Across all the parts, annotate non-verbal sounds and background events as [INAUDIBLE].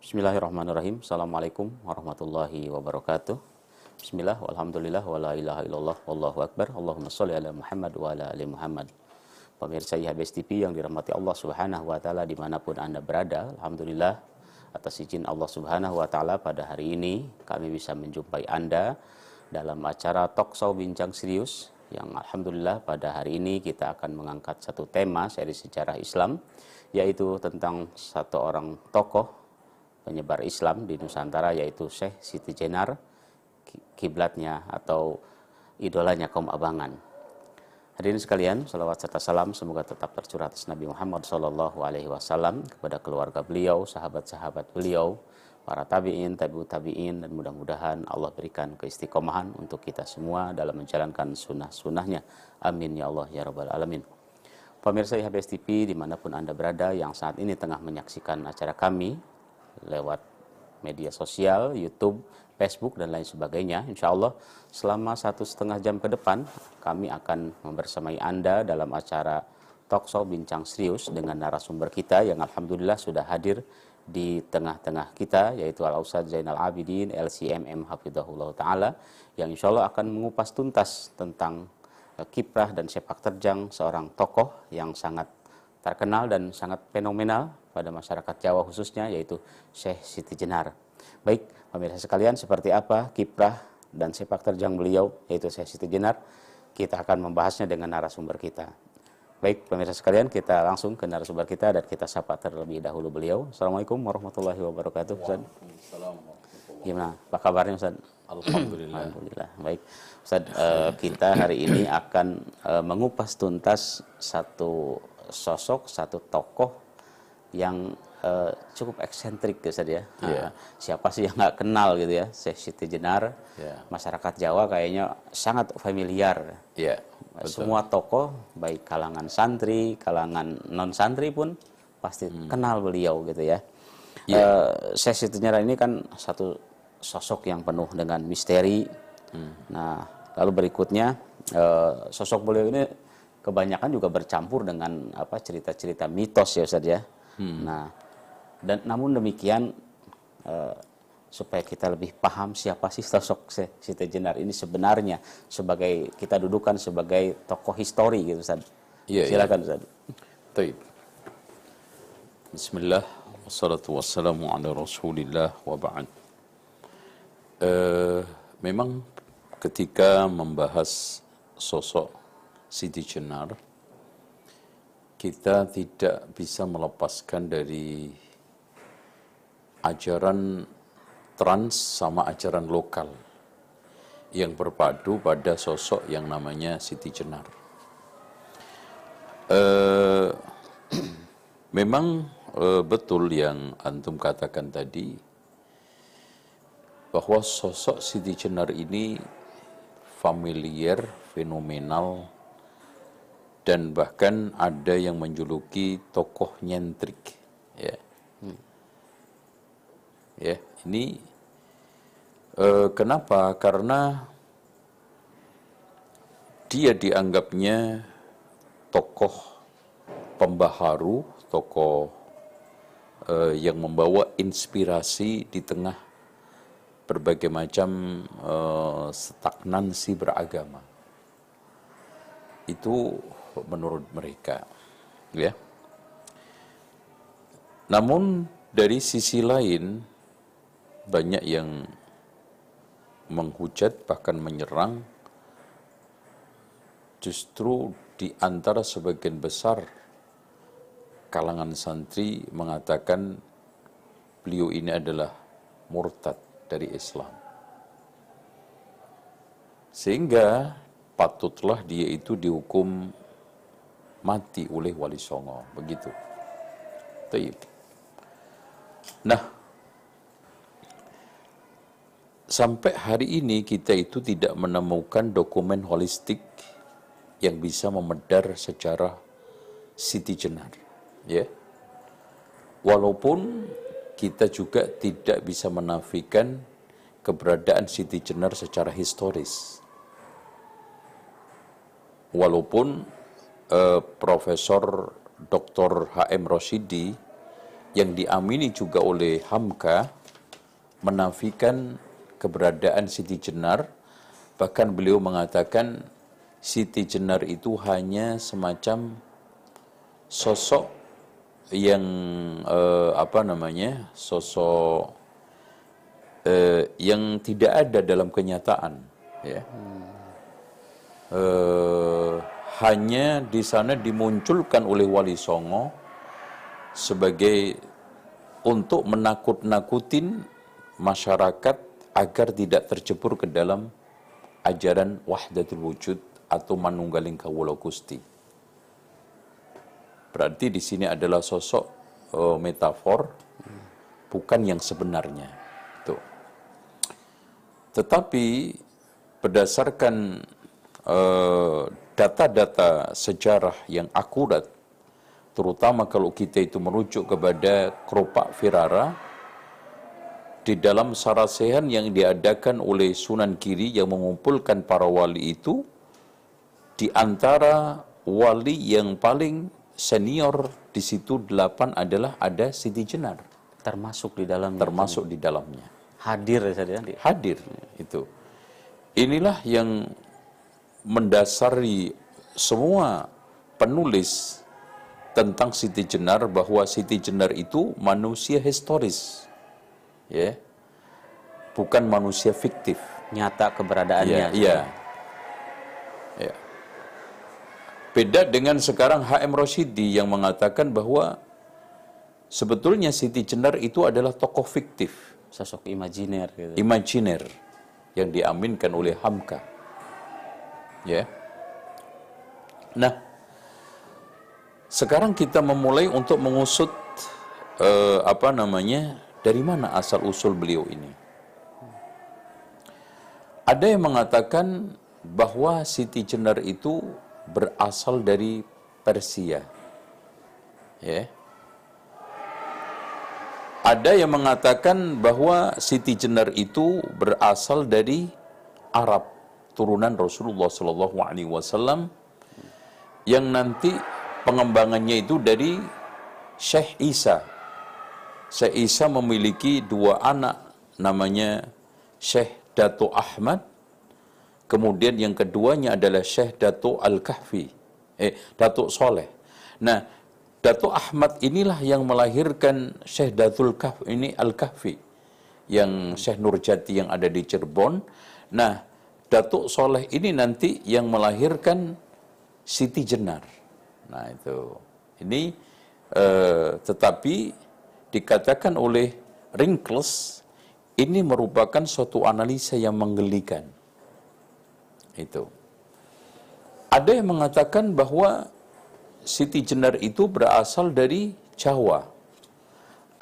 Bismillahirrahmanirrahim. Assalamualaikum warahmatullahi wabarakatuh. Bismillah, walhamdulillah, wa la ilaha illallah, wallahu akbar. Allahumma salli ala Muhammad wa ala ali Muhammad. Pemirsa IHBS TV yang dirahmati Allah subhanahu wa ta'ala di mana pun Anda berada. Alhamdulillah, atas izin Allah subhanahu wa ta'ala pada hari ini kami bisa menjumpai Anda dalam acara Talk Show Bincang Serius yang Alhamdulillah pada hari ini kita akan mengangkat satu tema seri sejarah Islam yaitu tentang satu orang tokoh penyebar Islam di Nusantara yaitu Syekh Siti Jenar kiblatnya atau idolanya kaum abangan. Hadirin sekalian, salawat serta salam semoga tetap tercurah atas Nabi Muhammad Sallallahu Alaihi Wasallam kepada keluarga beliau, sahabat-sahabat beliau, para tabiin, tabiut tabiin, dan mudah-mudahan Allah berikan keistiqomahan untuk kita semua dalam menjalankan sunnah-sunnahnya. Amin ya Allah ya Rabbal Alamin. Pemirsa IHBS TV di mana pun Anda berada yang saat ini tengah menyaksikan acara kami lewat media sosial, YouTube, Facebook, dan lain sebagainya. Insya Allah selama satu setengah jam ke depan kami akan membersamai Anda dalam acara Talk Show Bincang Serius dengan narasumber kita yang Alhamdulillah sudah hadir di tengah-tengah kita yaitu Al Ustaz Zainal Abidin LCMM Hafidahullah Ta'ala yang insya Allah akan mengupas tuntas tentang eh, kiprah dan sepak terjang seorang tokoh yang sangat terkenal dan sangat fenomenal pada masyarakat Jawa khususnya yaitu Syekh Siti Jenar. Baik, pemirsa sekalian seperti apa kiprah dan sepak terjang beliau yaitu Syekh Siti Jenar? Kita akan membahasnya dengan narasumber kita. Baik, pemirsa sekalian, kita langsung ke narasumber kita dan kita sapa terlebih dahulu beliau. Assalamualaikum warahmatullahi wabarakatuh, Ustaz. Gimana? Apa kabarnya, Ustaz? Alhamdulillah. Alhamdulillah. Baik, Ustaz, uh, kita hari ini akan uh, mengupas tuntas satu sosok, satu tokoh yang uh, cukup eksentrik Ustaz ya. Yeah. Uh, siapa sih yang nggak kenal gitu ya, Syekh Siti Jenar. Yeah. Masyarakat Jawa kayaknya sangat familiar. Ya, Semua tokoh, baik kalangan santri, kalangan non santri pun pasti kenal beliau gitu ya. Iya. Eh, Syekh Siti Jenar ini kan satu sosok yang penuh dengan misteri. Nah, lalu berikutnya eh, sosok beliau ini kebanyakan juga bercampur dengan apa cerita-cerita mitos ya Ustaz ya. Nah, dan namun demikian eh, supaya kita lebih paham siapa sih sosok Siti Jenar ini sebenarnya sebagai kita dudukan sebagai tokoh histori gitu Ustaz. Iya, iya. Silakan Ustaz. Taib. Bismillah, wassalatu wassalamu ala rasulillah wa ba'd. Eh, memang ketika membahas sosok Siti Jenar, kita tidak bisa melepaskan dari ajaran trans sama ajaran lokal yang berpadu pada sosok yang namanya Siti Jenar. Eh, [CLEARS THROAT] memang eh, betul yang antum katakan tadi bahwa sosok Siti Jenar ini familiar, fenomenal, dan bahkan ada yang menjuluki tokoh nyentrik. Ya, ya ini eh, kenapa? Karena dia dianggapnya tokoh pembaharu, tokoh eh, yang membawa inspirasi di tengah berbagai macam eh, stagnansi beragama. Itu menurut mereka, ya. Namun dari sisi lain banyak yang menghujat bahkan menyerang justru di antara sebagian besar kalangan santri mengatakan beliau ini adalah murtad dari Islam. Sehingga patutlah dia itu dihukum mati oleh wali songo, begitu. Taib. Nah, sampai hari ini kita itu tidak menemukan dokumen holistik yang bisa memedar secara Siti Jenar. Ya. Walaupun kita juga tidak bisa menafikan keberadaan Siti Jenar secara historis. Walaupun eh, Profesor Dr. H.M. Roshidi yang diamini juga oleh Hamka menafikan keberadaan Siti Jenar bahkan beliau mengatakan Siti Jenar itu hanya semacam sosok yang eh, apa namanya sosok eh, yang tidak ada dalam kenyataan ya eh, hanya di sana dimunculkan oleh Wali Songo sebagai untuk menakut-nakutin masyarakat agar tidak tercebur ke dalam ajaran wahdatul wujud atau manunggaling kawula Gusti. Berarti di sini adalah sosok uh, metafor bukan yang sebenarnya. Tuh. Tetapi berdasarkan uh, data-data sejarah yang akurat terutama kalau kita itu merujuk kepada keropak Firara di dalam sarasehan yang diadakan oleh Sunan Kiri yang mengumpulkan para wali itu di antara wali yang paling senior di situ delapan adalah ada Siti Jenar. Termasuk di dalam termasuk di dalamnya. Hadir ya hadir itu. Inilah yang mendasari semua penulis tentang Siti Jenar bahwa Siti Jenar itu manusia historis. Ya. Bukan manusia fiktif. nyata keberadaannya Iya, iya. Ya. Beda dengan sekarang HM Roshidi yang mengatakan bahwa sebetulnya Siti Jenar itu adalah tokoh fiktif, sosok imajiner gitu imajiner yang diaminkan oleh Hamka. Ya. Nah, sekarang kita memulai untuk mengusut eh, apa namanya dari mana asal usul beliau ini. Ada yang mengatakan bahwa Siti Jenar itu berasal dari Persia. Ya. Ada yang mengatakan bahwa Siti Jenar itu berasal dari Arab, turunan Rasulullah Shallallahu Alaihi Wasallam yang nanti pengembangannya itu dari Syekh Isa. Syekh Isa memiliki dua anak namanya Syekh Dato Ahmad, kemudian yang keduanya adalah Syekh Dato Al-Kahfi, eh Dato Soleh. Nah, Dato Ahmad inilah yang melahirkan Syekh Datul Kahf ini Al-Kahfi yang Syekh Nurjati yang ada di Cirebon. Nah, Datuk Soleh ini nanti yang melahirkan Siti Jenar. Nah, itu. Ini eh, tetapi dikatakan oleh Ringkles ini merupakan suatu analisa yang menggelikan. Itu. Ada yang mengatakan bahwa Siti Jenar itu berasal dari Jawa.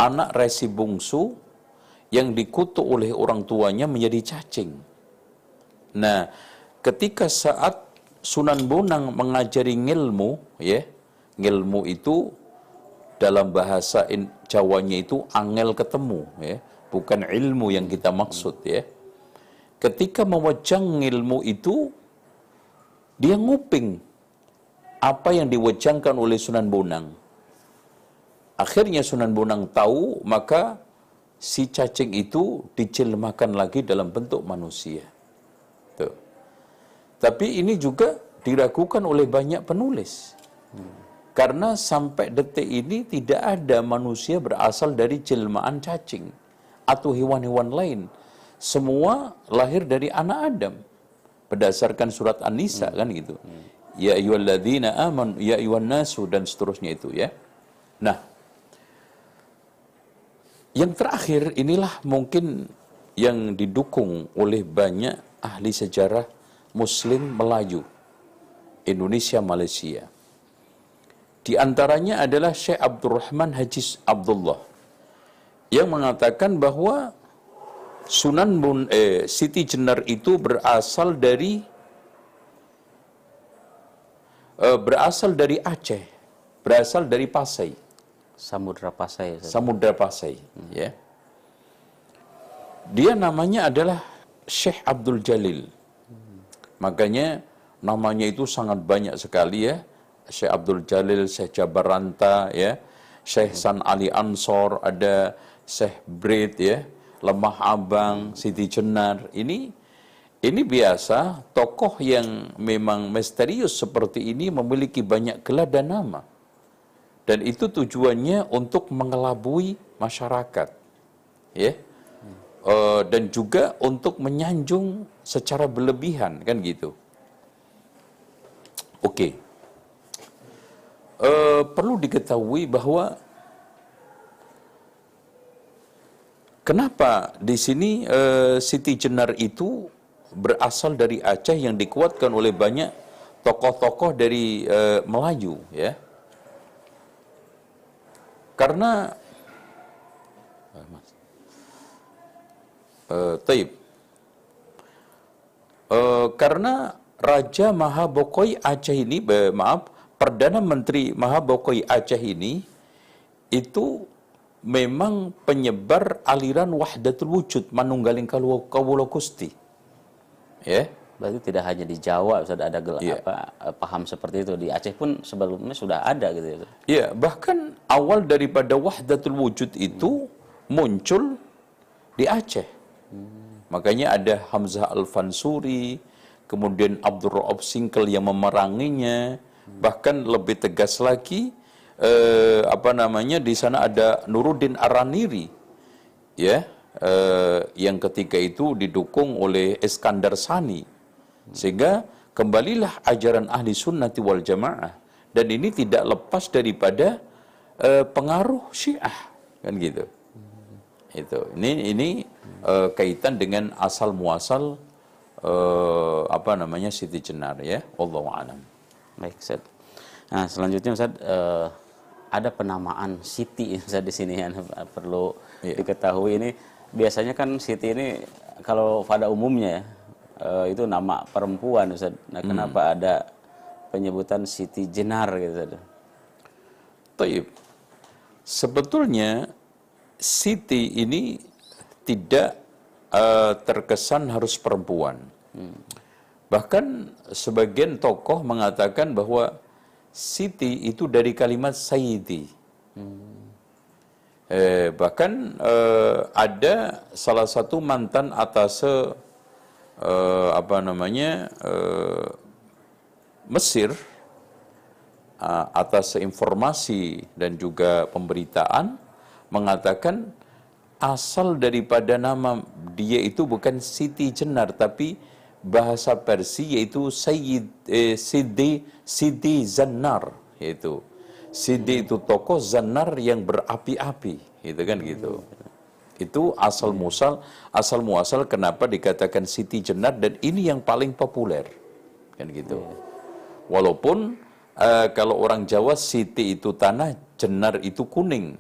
Anak resi bungsu yang dikutuk oleh orang tuanya menjadi cacing. Nah, ketika saat Sunan Bonang mengajari ilmu, ya, ilmu itu dalam bahasa Jawanya itu angel ketemu, ya, bukan ilmu yang kita maksud, ya. Ketika mewejang ilmu itu, dia nguping apa yang diwejangkan oleh Sunan Bonang. Akhirnya Sunan Bonang tahu, maka si cacing itu dijelmakan lagi dalam bentuk manusia. Tapi ini juga diragukan oleh banyak penulis. Karena sampai detik ini tidak ada manusia berasal dari jelmaan cacing atau hewan-hewan lain. Semua lahir dari anak Adam. Berdasarkan surat An-Nisa kan gitu. Ya ayyuhalladzina amanu ya ayyuhan nasu dan seterusnya itu ya. Nah, yang terakhir inilah mungkin yang didukung oleh banyak ahli sejarah Muslim Melayu Indonesia Malaysia. Di antaranya adalah Syekh Abdurrahman Haji Abdullah yang mengatakan bahwa Sunan Bun eh, Siti Jenar itu berasal dari eh, berasal dari Aceh, berasal dari Pasai. Samudra Pasai. Samudra Pasai, ya. Dia namanya adalah Syekh Abdul Jalil. Makanya namanya itu sangat banyak sekali ya. Syekh Abdul Jalil, Syekh Jabaranta, ya. Syekh San Ali Ansor, ada Syekh Brit ya, Lemah Abang, Siti Jenar. Ini ini biasa tokoh yang memang misterius seperti ini memiliki banyak gelar dan nama. Dan itu tujuannya untuk mengelabui masyarakat. Ya. Uh, dan juga untuk menyanjung secara berlebihan kan gitu. Oke. Okay. Uh, perlu diketahui bahwa kenapa di sini uh, Siti Jenar itu berasal dari Aceh yang dikuatkan oleh banyak tokoh-tokoh dari uh, Melayu ya karena uh, taib. Uh, karena Raja Mahabokoi Aceh ini, be, maaf, Perdana Menteri Mahabokoi Aceh ini itu memang penyebar aliran wahdatul wujud manunggaling kawula Gusti. Ya. Berarti tidak hanya di Jawa Ustaz ada gel, yeah. apa eh, paham seperti itu di Aceh pun sebelumnya sudah ada gitu ya. Iya, yeah, bahkan awal daripada wahdatul wujud itu hmm. muncul di Aceh. Hmm. Makanya ada Hamzah Al-Fansuri, kemudian Abdul Raub Singkel yang memeranginya, hmm. bahkan lebih tegas lagi eh, apa namanya di sana ada Nuruddin Araniri. Ya, eh, yang ketika itu didukung oleh Iskandar Sani sehingga kembalilah ajaran ahli sunnati wal jamaah. Dan ini tidak lepas daripada uh, pengaruh syiah. Kan gitu. Itu. Ini ini uh, kaitan dengan asal muasal uh, apa namanya Siti Jenar ya. Allah a'lam. Baik, Ustaz. Nah, selanjutnya Ustaz uh, ada penamaan Siti [LAUGHS] Ustaz di sini yang perlu yeah. diketahui ini biasanya kan Siti ini kalau pada umumnya ya uh, itu nama perempuan Ustaz. Nah, hmm. kenapa ada penyebutan Siti Jenar gitu Ustaz? Taib. Sebetulnya Siti ini tidak uh, terkesan harus perempuan. Hmm. Bahkan sebagian tokoh mengatakan bahwa Siti itu dari kalimat Sayyidi. Hmm. Eh, bahkan eh, ada salah satu mantan atas uh, apa namanya uh, Mesir uh, atas informasi dan juga pemberitaan mengatakan asal daripada nama dia itu bukan Siti Jenar tapi bahasa Persia yaitu Sayyid eh, Sidi Sidi Zannar yaitu Sidi itu tokoh Zannar yang berapi-api itu kan gitu. Itu asal musal, asal muasal kenapa dikatakan Siti Jenar dan ini yang paling populer. Kan gitu. Iya. Walaupun uh, kalau orang Jawa Siti itu tanah, Jenar itu kuning.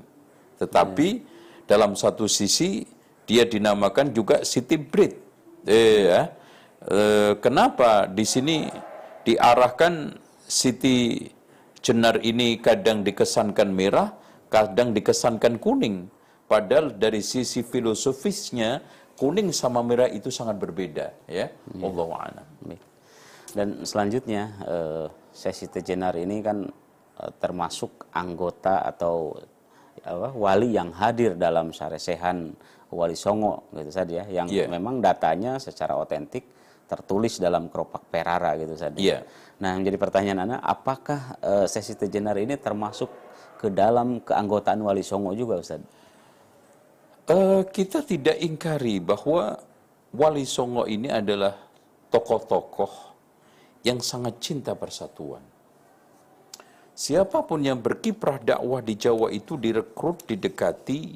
Tetapi yeah. Dalam satu sisi dia dinamakan juga Siti Brit. Eh, ya. eh, kenapa di sini diarahkan Siti Jenar ini kadang dikesankan merah, kadang dikesankan kuning. Padahal dari sisi filosofisnya kuning sama merah itu sangat berbeda ya. ya. Allah a'lam. Dan selanjutnya uh, sesi tejenar ini kan uh, termasuk anggota atau apa, wali yang hadir dalam saresehan Wali Songo gitu saja ya, yang yeah. memang datanya secara otentik tertulis dalam keropak perara gitu saja. Yeah. Nah, yang jadi pertanyaan Anda, apakah uh, sesi tejenar ini termasuk ke dalam keanggotaan Wali Songo juga Ustaz? Uh, kita tidak ingkari bahwa Wali Songo ini adalah tokoh-tokoh yang sangat cinta persatuan. Siapa pun yang berkiprah dakwah di Jawa itu direkrut, didekati,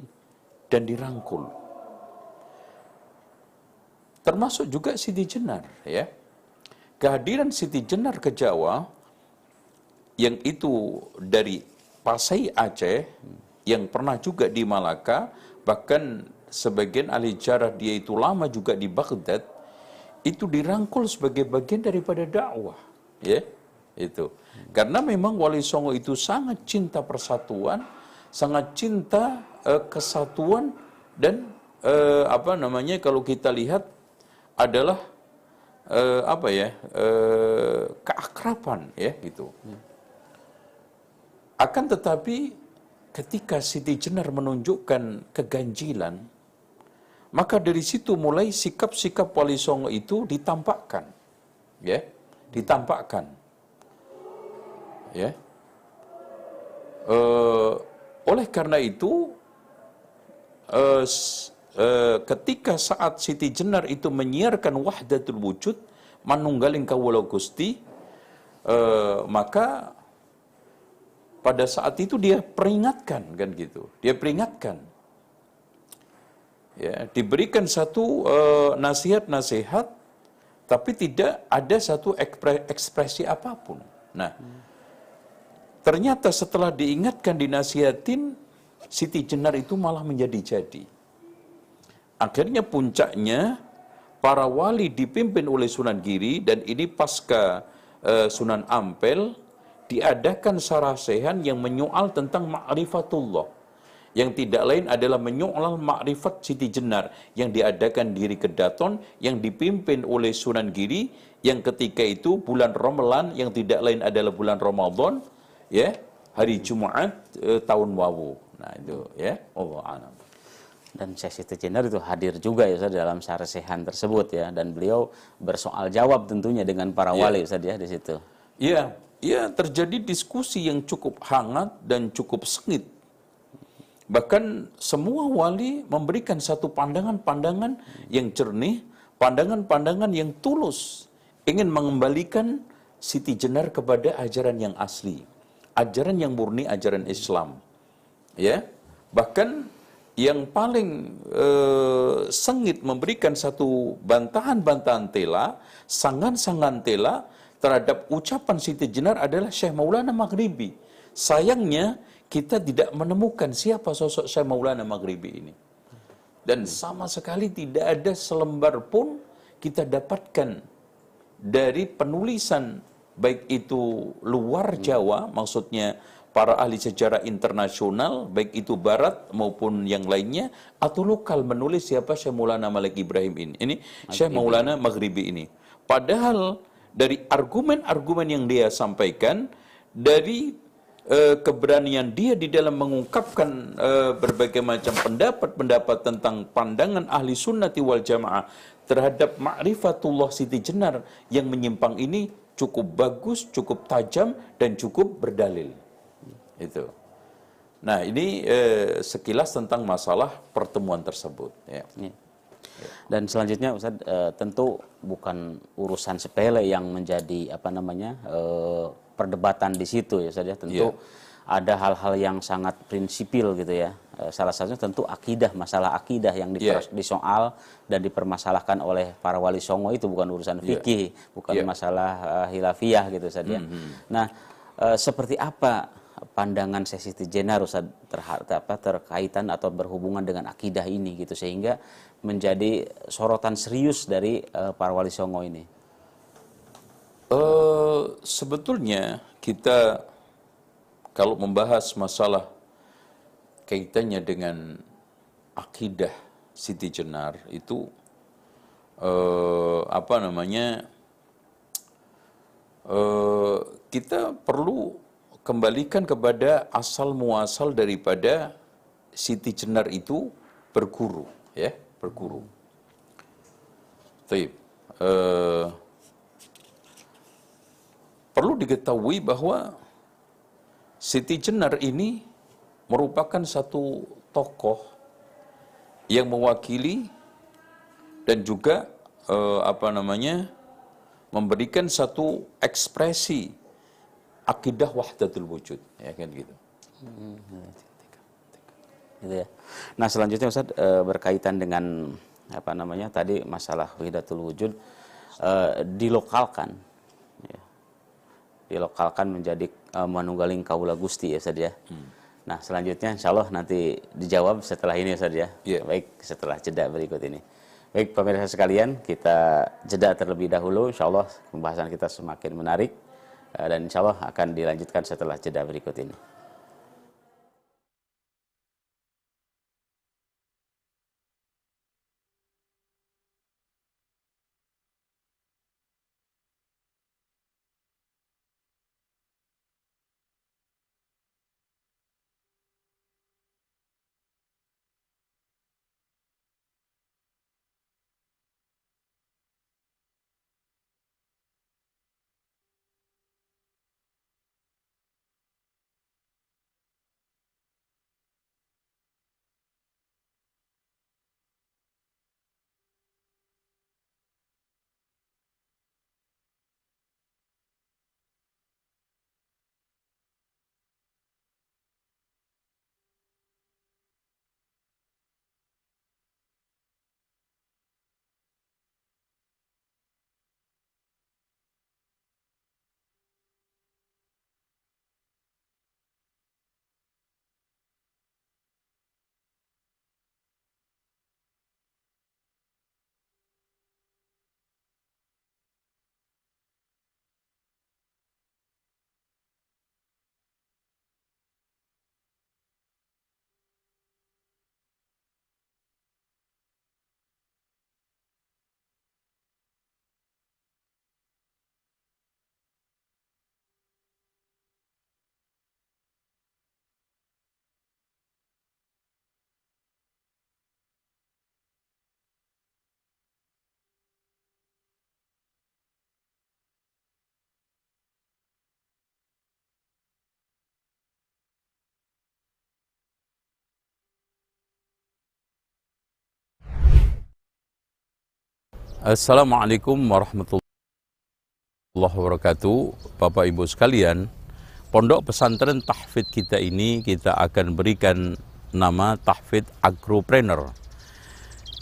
dan dirangkul. Termasuk juga Siti Jenar, ya. Kehadiran Siti Jenar ke Jawa yang itu dari Pasai Aceh yang pernah juga di Malaka bahkan sebagian ahli jarah dia itu lama juga di Baghdad itu dirangkul sebagai bagian daripada dakwah ya itu karena memang Wali Songo itu sangat cinta persatuan sangat cinta uh, kesatuan dan uh, apa namanya kalau kita lihat adalah uh, apa ya uh, keakraban ya gitu akan tetapi ketika Siti Jenar menunjukkan keganjilan, maka dari situ mulai sikap-sikap Wali Songo itu ditampakkan. Ya, ditampakkan. Ya. Uh, oleh karena itu, uh, uh, ketika saat Siti Jenar itu menyiarkan wahdatul wujud, manunggaling kawula Gusti, maka pada saat itu dia peringatkan kan gitu. Dia peringatkan. Ya, diberikan satu nasihat-nasihat tapi tidak ada satu ekspresi apa pun. Nah, ternyata setelah diingatkan dinasihatin Siti Jenar itu malah menjadi jadi. Akhirnya puncaknya para wali dipimpin oleh Sunan Giri dan ini pasca uh, Sunan Ampel diadakan sarasehan yang menyoal tentang ma'rifatullah yang tidak lain adalah menyoal makrifat Siti Jenar yang diadakan diri Kedaton yang dipimpin oleh Sunan Giri yang ketika itu bulan Ramadan yang tidak lain adalah bulan Ramadan ya hari Jumat eh, tahun Wawu nah itu ya Allah alam dan Syekh Siti Jenar itu hadir juga ya Ustaz dalam sarasehan tersebut ya dan beliau bersoal jawab tentunya dengan para iya. wali ya. Ustaz ya di situ. Iya, iya terjadi diskusi yang cukup hangat dan cukup sengit. Bahkan semua wali memberikan satu pandangan-pandangan yang jernih, pandangan-pandangan yang tulus, ingin mengembalikan Siti Jenar kepada ajaran yang asli, ajaran yang murni, ajaran Islam. Ya, bahkan yang paling uh, sengit memberikan satu bantahan-bantahan tela, sangan-sangan tela terhadap ucapan Siti Jenar adalah Syekh Maulana Maghribi. Sayangnya kita tidak menemukan siapa sosok Syekh Maulana Maghribi ini. Dan sama sekali tidak ada selembar pun kita dapatkan dari penulisan baik itu luar Jawa, maksudnya para ahli sejarah internasional, baik itu barat maupun yang lainnya, atau lokal menulis siapa Syekh Maulana Malik Ibrahim ini. Ini Syekh Maulana Maghribi ini. Padahal dari argumen-argumen yang dia sampaikan, dari uh, keberanian dia di dalam mengungkapkan uh, berbagai macam pendapat-pendapat tentang pandangan ahli sunnati wal jamaah terhadap ma'rifatullah Siti Jenar yang menyimpang ini cukup bagus, cukup tajam, dan cukup berdalil. Itu. Nah, ini eh, sekilas tentang masalah pertemuan tersebut. Ya. Ya. Dan selanjutnya Ustaz eh, tentu bukan urusan sepele yang menjadi apa namanya eh, perdebatan di situ ya Ustaz ya. Tentu ya. Ada hal-hal yang sangat prinsipil gitu ya. Eh, salah satunya tentu akidah, masalah akidah yang diper, yeah. disoal dan dipermasalahkan oleh para wali songo itu bukan urusan ya. fikih, yeah. bukan yeah. masalah uh, hilafiyah gitu Ustaz ya. Mm -hmm. Nah, uh, seperti apa pandangan Siti Jenar terhadap apa terkaitan atau berhubungan dengan akidah ini gitu sehingga menjadi sorotan serius dari uh, para wali songo ini. Uh, sebetulnya kita kalau membahas masalah kaitannya dengan akidah Siti Jenar itu uh, apa namanya uh, kita perlu kembalikan kepada asal muasal daripada Siti Jenar itu berguru, ya, berguru. Taib. Uh, perlu diketahui bahwa Siti Jenar ini merupakan satu tokoh yang mewakili dan juga uh, apa namanya memberikan satu ekspresi akidah wahdatul wujud ya kan gitu. Gitu ya. Nah selanjutnya Ustaz e, berkaitan dengan apa namanya tadi masalah wahdatul wujud e, dilokalkan. Dilokalkan menjadi e, manunggaling kaula gusti ya Ustaz ya. Hmm. Nah selanjutnya Insya Allah nanti dijawab setelah ini Ustaz ya. Yeah. Baik setelah jeda berikut ini. Baik pemirsa sekalian kita jeda terlebih dahulu Insya Allah pembahasan kita semakin menarik. Eh, dan insya Allah akan dilanjutkan setelah jeda berikut ini. Assalamualaikum warahmatullahi wabarakatuh. Bapak Ibu sekalian, Pondok Pesantren Tahfidz kita ini kita akan berikan nama Tahfidz Agropreneur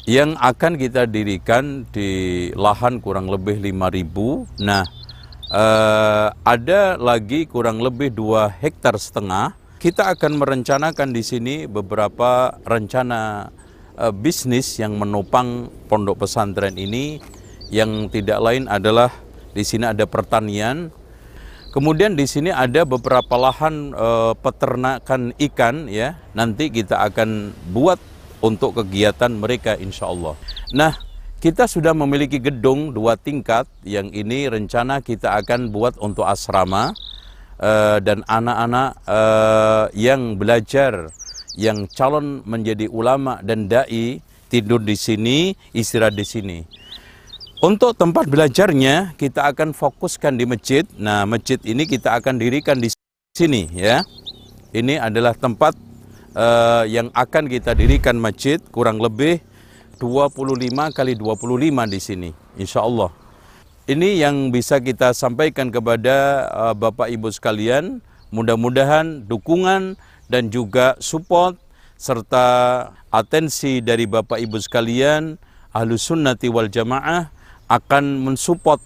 yang akan kita dirikan di lahan kurang lebih 5000. Nah, eh, ada lagi kurang lebih dua hektar setengah. Kita akan merencanakan di sini beberapa rencana uh, bisnis yang menopang pondok pesantren ini yang tidak lain adalah di sini ada pertanian, kemudian di sini ada beberapa lahan uh, peternakan ikan ya. Nanti kita akan buat untuk kegiatan mereka insya Allah. Nah, kita sudah memiliki gedung dua tingkat yang ini rencana kita akan buat untuk asrama uh, dan anak-anak uh, yang belajar yang calon menjadi ulama dan dai tidur di sini, istirahat di sini. Untuk tempat belajarnya kita akan fokuskan di masjid. Nah, masjid ini kita akan dirikan di sini ya. Ini adalah tempat uh, yang akan kita dirikan masjid kurang lebih 25 kali 25 di sini. Insya Allah. Ini yang bisa kita sampaikan kepada uh, Bapak Ibu sekalian. Mudah-mudahan dukungan dan juga support serta atensi dari Bapak Ibu sekalian ahlu sunnati wal jamaah akan mensupport,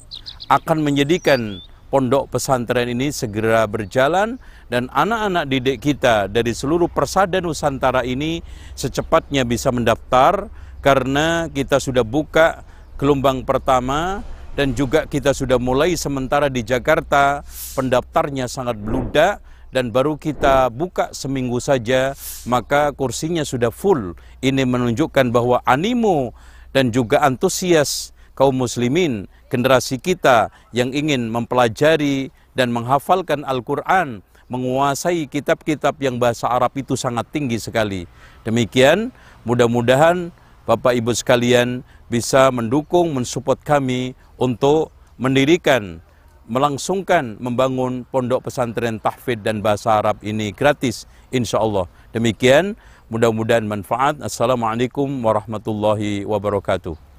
akan menjadikan pondok pesantren ini segera berjalan dan anak-anak didik kita dari seluruh persada Nusantara ini secepatnya bisa mendaftar karena kita sudah buka gelombang pertama dan juga kita sudah mulai sementara di Jakarta. Pendaftarnya sangat beludak dan baru kita buka seminggu saja maka kursinya sudah full. Ini menunjukkan bahwa animo dan juga antusias kaum muslimin generasi kita yang ingin mempelajari dan menghafalkan Al-Quran menguasai kitab-kitab yang bahasa Arab itu sangat tinggi sekali. Demikian mudah-mudahan Bapak Ibu sekalian bisa mendukung, mensupport kami untuk mendirikan melangsungkan membangun pondok pesantren tahfidz dan bahasa Arab ini gratis insya Allah. Demikian mudah-mudahan manfaat. Assalamualaikum warahmatullahi wabarakatuh.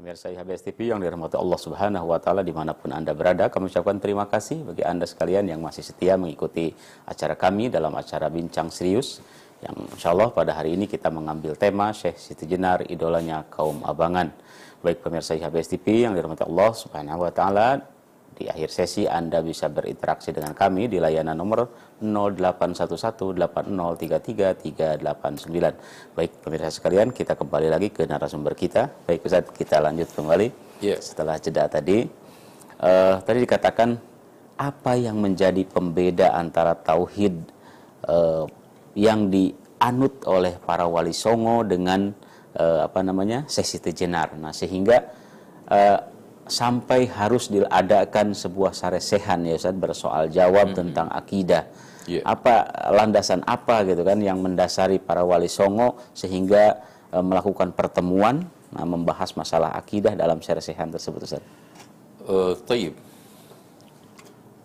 Pemirsa IHBS TV yang dirahmati Allah Subhanahu wa taala di mana pun Anda berada, kami ucapkan terima kasih bagi Anda sekalian yang masih setia mengikuti acara kami dalam acara Bincang Serius yang insya Allah pada hari ini kita mengambil tema Syekh Siti Jenar idolanya kaum abangan. Baik pemirsa IHBS TV yang dirahmati Allah Subhanahu wa taala, di akhir sesi Anda bisa berinteraksi dengan kami di layanan nomor 0811803339. Baik pemirsa sekalian, kita kembali lagi ke narasumber kita. Baik Ustaz, kita lanjut kembali. Yes. Setelah jeda tadi, uh, tadi dikatakan apa yang menjadi pembeda antara tauhid eh, yang dianut oleh para wali songo dengan eh, apa namanya sesi tejenar. Nah sehingga eh, sampai harus diadakan sebuah saresehan ya Ustaz bersoal jawab tentang akidah. Yeah. Apa landasan apa gitu kan yang mendasari para wali songo sehingga eh, melakukan pertemuan nah, membahas masalah akidah dalam saresehan tersebut Ustaz. Uh, taib.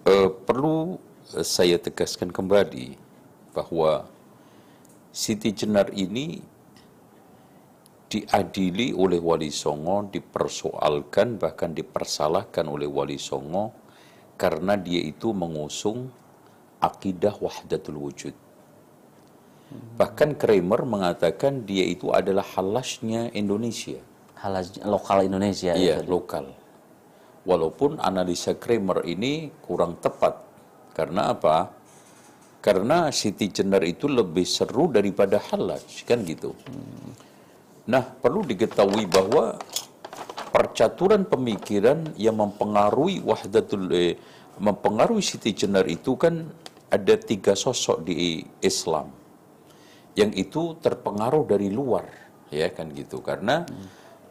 Uh, perlu uh, saya tegaskan kembali bahwa Siti Jenar ini diadili oleh Wali Songo, dipersoalkan bahkan dipersalahkan oleh Wali Songo karena dia itu mengusung akidah wahdatul wujud. Bahkan Kramer mengatakan dia itu adalah halasnya Indonesia. Halas lokal Indonesia Iya, ya. lokal. Walaupun analisa Kramer ini kurang tepat. Karena apa? Karena Siti Jenar itu lebih seru daripada Halaj, kan gitu. Nah, perlu diketahui bahwa percaturan pemikiran yang mempengaruhi wahdatul eh, mempengaruhi Siti Jenar itu kan ada tiga sosok di Islam yang itu terpengaruh dari luar ya kan gitu karena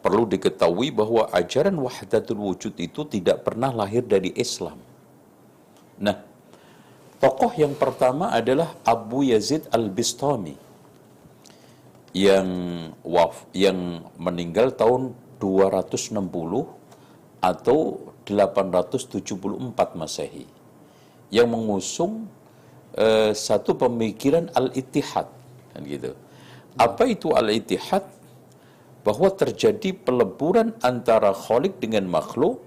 perlu diketahui bahwa ajaran wahdatul wujud itu tidak pernah lahir dari Islam. Nah, tokoh yang pertama adalah Abu Yazid Al-Bistami yang waf yang meninggal tahun 260 atau 874 Masehi yang mengusung eh, satu pemikiran al-ittihad kan gitu. Apa itu al-ittihad? Bahwa terjadi peleburan antara khalik dengan makhluk,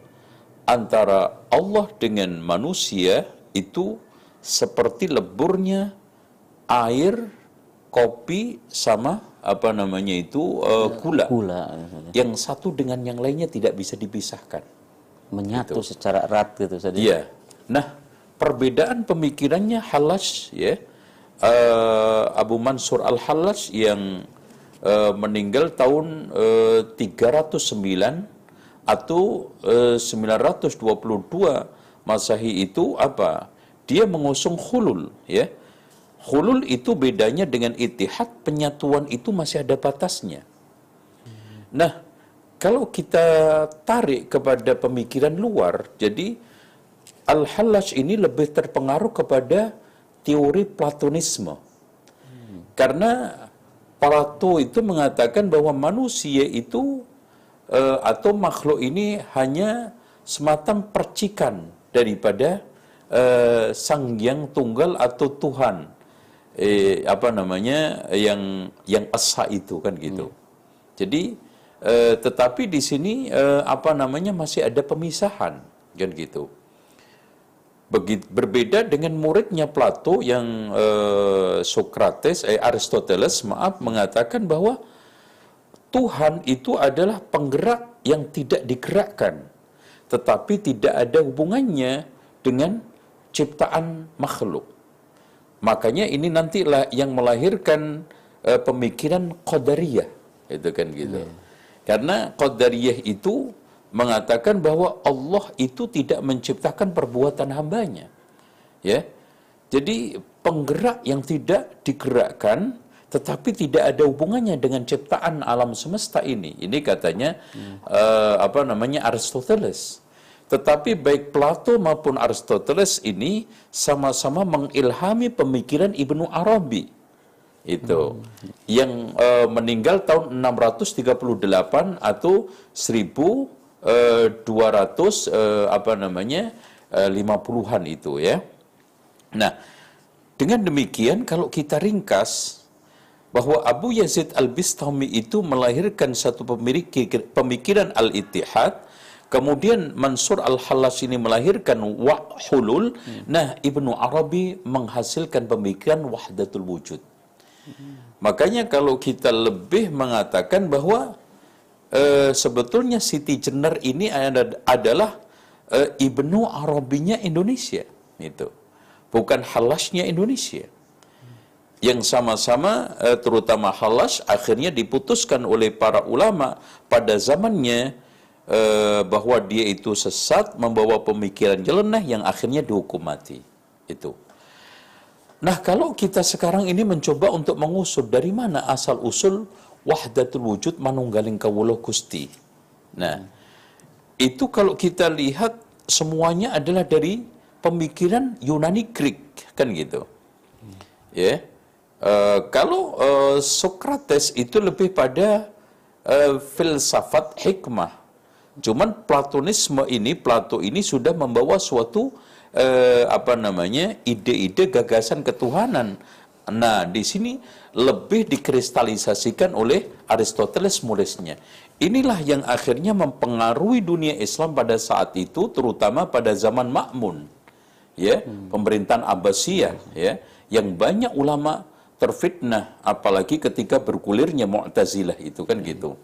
antara Allah dengan manusia itu seperti leburnya air, kopi sama apa namanya itu eh, gula. Gula Yang satu dengan yang lainnya tidak bisa dipisahkan. Menyatu secara erat gitu Ustaz. Iya. Nah, perbedaan pemikirannya Halas ya. Eh, Abu Mansur Al-Halas yang eh, meninggal tahun eh, 309 atau eh, 922 Masehi itu apa? Dia mengusung hulul ya. Hulul itu bedanya dengan itihad, penyatuan itu masih ada batasnya. Nah, kalau kita tarik kepada pemikiran luar, jadi Al-Hallaj ini lebih terpengaruh kepada teori Platonisme. Karena Plato itu mengatakan bahwa manusia itu eh, atau makhluk ini hanya semacam percikan daripada eh, Sang Yang Tunggal atau Tuhan. Eh, apa namanya yang yang esa itu kan gitu. Jadi eh, tetapi di sini eh, apa namanya masih ada pemisahan kan gitu. Begit, berbeda dengan muridnya Plato yang eh, Socrates, eh, Aristoteles, maaf, mengatakan bahwa Tuhan itu adalah penggerak yang tidak digerakkan, tetapi tidak ada hubungannya dengan ciptaan makhluk. Makanya ini nantilah yang melahirkan eh, pemikiran qadariyah, itu kan gitu. Karena qadariyah itu mengatakan bahwa Allah itu tidak menciptakan perbuatan hambanya. Ya. Jadi penggerak yang tidak digerakkan tetapi tidak ada hubungannya dengan ciptaan alam semesta ini. Ini katanya eh, apa namanya Aristoteles. Tetapi baik Plato maupun Aristoteles ini sama-sama mengilhami pemikiran Ibnu Arabi. Itu yang eh, meninggal tahun 638 atau 1200 eh, apa namanya eh, 50-an itu ya. Nah, dengan demikian kalau kita ringkas bahwa Abu Yazid Al-Bistami itu melahirkan satu pemikir- pemikiran al-ittihad, kemudian Mansur Al-Halas ini melahirkan wahulul, nah Ibnu Arabi menghasilkan pemikiran wahdatul wujud. Makanya kalau kita lebih mengatakan bahwa eh, sebetulnya Siti Jenar ini ada- adalah eh, Ibnu Arabinya Indonesia, itu. Bukan halasnya Indonesia yang sama-sama eh, terutama halas akhirnya diputuskan oleh para ulama pada zamannya eh, bahwa dia itu sesat, membawa pemikiran jeleneh yang akhirnya dihukum mati. Itu. Nah, kalau kita sekarang ini mencoba untuk mengusut dari mana asal usul wahdatul wujud manunggaling kawula Gusti. Nah, itu kalau kita lihat semuanya adalah dari pemikiran Yunani Greek kan gitu. Ya. Yeah. Uh, kalau uh, Socrates itu lebih pada uh, filsafat hikmah. Cuman Platonisme ini, Plato ini sudah membawa suatu uh, apa namanya ide-ide gagasan ketuhanan. Nah, di sini lebih dikristalisasikan oleh Aristoteles mulisnya. Inilah yang akhirnya mempengaruhi dunia Islam pada saat itu, terutama pada zaman Makmun, ya, hmm. pemerintahan Abbasiyah, ya, yang banyak ulama terfitnah apalagi ketika bergulirnya Mu'tazilah itu kan gitu.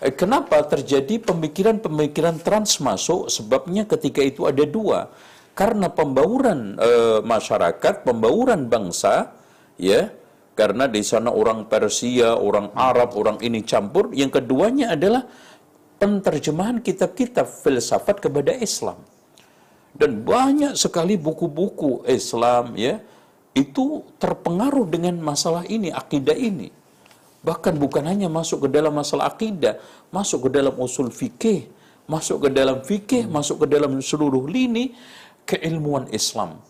Eh, kenapa terjadi pemikiran-pemikiran trans masuk? Sebabnya ketika itu ada dua. Karena pembauran e, masyarakat, pembauran bangsa, ya, karena di sana orang Persia, orang Arab, orang ini campur. Yang keduanya adalah penterjemahan kitab-kitab filsafat kepada Islam. Dan banyak sekali buku-buku Islam, ya, itu terpengaruh dengan masalah ini, akidah ini. Bahkan bukan hanya masuk ke dalam masalah akidah, masuk ke dalam usul fikih, masuk ke dalam fikih, masuk ke dalam seluruh lini keilmuan Islam.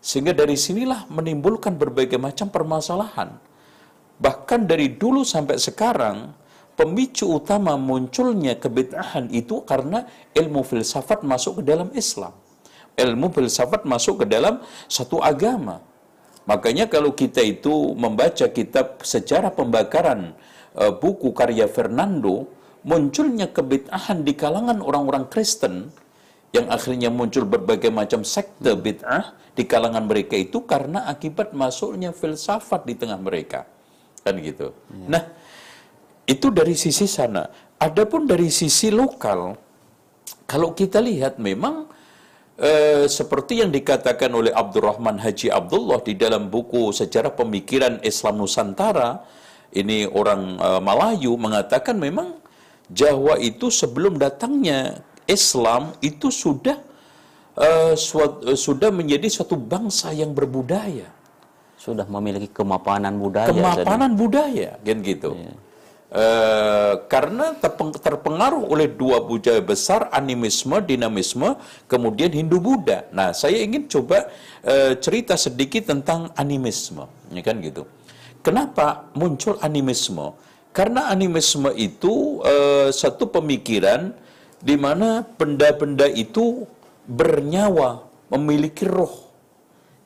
Sehingga dari sinilah menimbulkan berbagai macam permasalahan. Bahkan dari dulu sampai sekarang, pemicu utama munculnya kebid'ahan itu karena ilmu filsafat masuk ke dalam Islam. Ilmu filsafat masuk ke dalam satu agama. Makanya kalau kita itu membaca kitab sejarah pembakaran uh, buku karya Fernando, munculnya kebid'ahan di kalangan orang-orang Kristen yang akhirnya muncul berbagai macam sekte bid'ah di kalangan mereka itu karena akibat masuknya filsafat di tengah mereka. Kan gitu. Ya. Nah, itu dari sisi sana. Adapun dari sisi lokal, kalau kita lihat memang Eh, seperti yang dikatakan oleh Abdurrahman Haji Abdullah di dalam buku Sejarah Pemikiran Islam Nusantara, ini orang uh, Melayu mengatakan memang Jawa itu sebelum datangnya Islam itu sudah uh, suat, uh, sudah menjadi suatu bangsa yang berbudaya. Sudah memiliki kemapanan budaya. Kemapanan jadi. budaya, kan gitu. Yeah. Uh, karena terpengaruh oleh dua budaya besar animisme, dinamisme, kemudian Hindu Buddha. Nah, saya ingin coba uh, cerita sedikit tentang animisme, ya kan gitu. Kenapa muncul animisme? Karena animisme itu uh, satu pemikiran di mana benda-benda itu bernyawa, memiliki roh,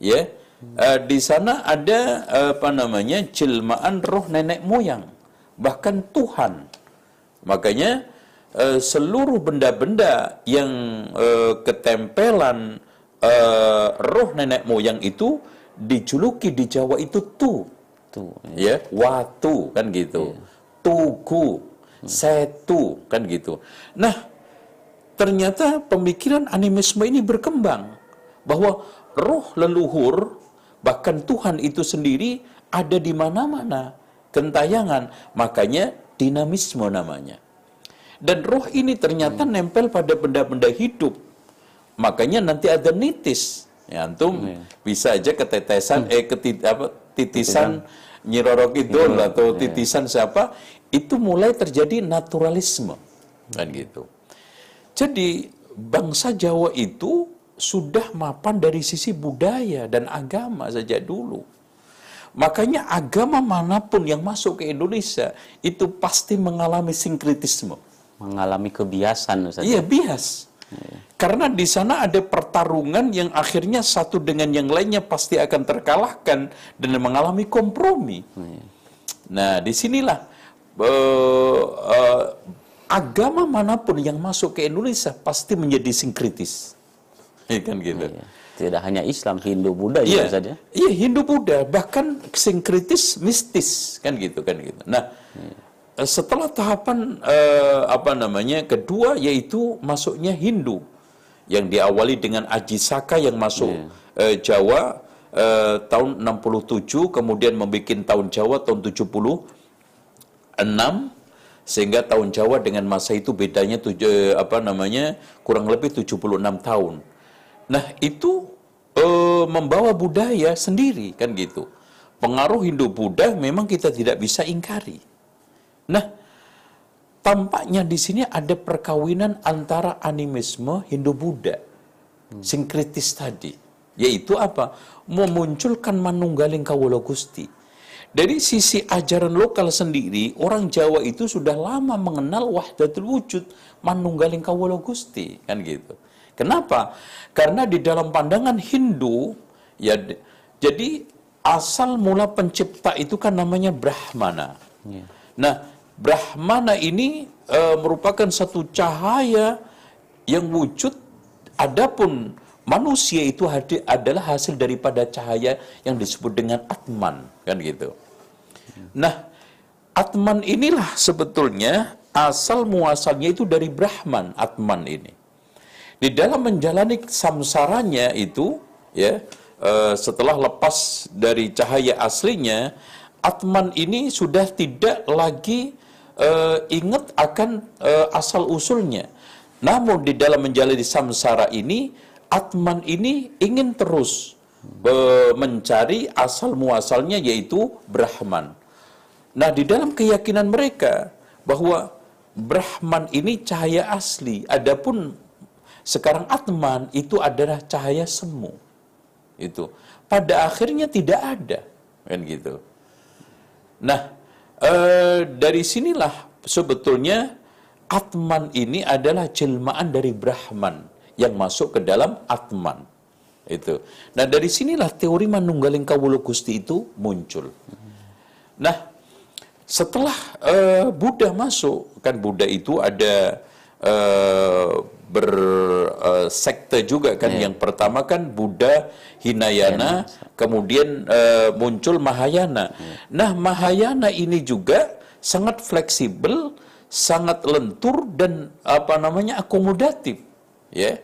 ya. Uh, di sana ada uh, apa namanya jelmaan roh nenek moyang bahkan Tuhan. Makanya uh, seluruh benda-benda yang uh, ketempelan uh, roh nenek moyang itu dijuluki di Jawa itu tu. Tu. Ya, watu kan gitu. Ya. Tugu, hmm. setu kan gitu. Nah, ternyata pemikiran animisme ini berkembang bahwa roh leluhur bahkan Tuhan itu sendiri ada di mana-mana gentayangan. Makanya dinamisme namanya. Dan roh ini ternyata hmm. nempel pada benda-benda hidup. Makanya nanti ada nitis. Ya, antum hmm. bisa aja ketetesan, hmm. eh ketit, apa, titisan nyiroro kidul hmm. atau iya. titisan siapa, itu mulai terjadi naturalisme. Kan gitu. Jadi bangsa Jawa itu sudah mapan dari sisi budaya dan agama sejak dulu. Makanya agama mana pun yang masuk ke Indonesia itu pasti mengalami sinkritisme. Mengalami kebiasaan. Ustaz. Iya, bias. Ya. Karena di sana ada pertarungan yang akhirnya satu dengan yang lainnya pasti akan terkalahkan dan mengalami kompromi. Ya. Nah, di sinilah uh, uh, agama mana pun yang masuk ke Indonesia pasti menjadi sinkritis. Ya kan gitu. Ya tidak hanya Islam, Hindu, Buddha juga saja. Iya, Hindu, Buddha, bahkan sinkritis, mistis, kan gitu kan gitu. Nah, hmm. setelah tahapan uh, apa namanya kedua yaitu masuknya Hindu yang diawali dengan Aji Saka yang masuk hmm. uh, Jawa uh, tahun 67, kemudian membuat tahun Jawa tahun 76. Sehingga tahun Jawa dengan masa itu bedanya tujuh, apa namanya kurang lebih 76 tahun. Nah itu eh, membawa budaya sendiri kan gitu. Pengaruh Hindu-Buddha memang kita tidak bisa ingkari. Nah tampaknya di sini ada perkawinan antara animisme Hindu-Buddha, sinkritis tadi. Yaitu apa? Memunculkan manunggaling kawula Gusti dari sisi ajaran lokal sendiri, orang Jawa itu sudah lama mengenal wahdatul wujud, manunggaling kawula Gusti, kan gitu. Kenapa? Karena di dalam pandangan Hindu, ya jadi asal mula pencipta itu kan namanya Brahmana. Ya. Nah, Brahmana ini e, merupakan satu cahaya yang wujud, adapun manusia itu adalah hasil daripada cahaya yang disebut dengan Atman, kan gitu. Nah, Atman inilah sebetulnya asal muasalnya itu dari Brahman, Atman ini. Di dalam menjalani samsaranya itu, ya, uh, setelah lepas dari cahaya aslinya, Atman ini sudah tidak lagi uh, ingat akan uh, asal usulnya. Namun di dalam menjalani samsara ini, Atman ini ingin terus mencari asal muasalnya yaitu Brahman. Nah, di dalam keyakinan mereka bahwa Brahman ini cahaya asli, adapun sekarang Atman itu adalah cahaya semu. Itu pada akhirnya tidak ada, kan gitu. Nah, eh, dari sinilah sebetulnya Atman ini adalah jelmaan dari Brahman yang masuk ke dalam Atman. Itu. Nah, dari sinilah teori Manunggaling Kawulo Gusti itu muncul. Nah, setelah uh, Buddha masuk, kan Buddha itu ada uh, bersekte uh, juga kan. Yeah. Yang pertama kan Buddha Hinayana, yeah. kemudian uh, muncul Mahayana. Yeah. Nah, Mahayana ini juga sangat fleksibel, sangat lentur dan apa namanya akomodatif, ya. Yeah.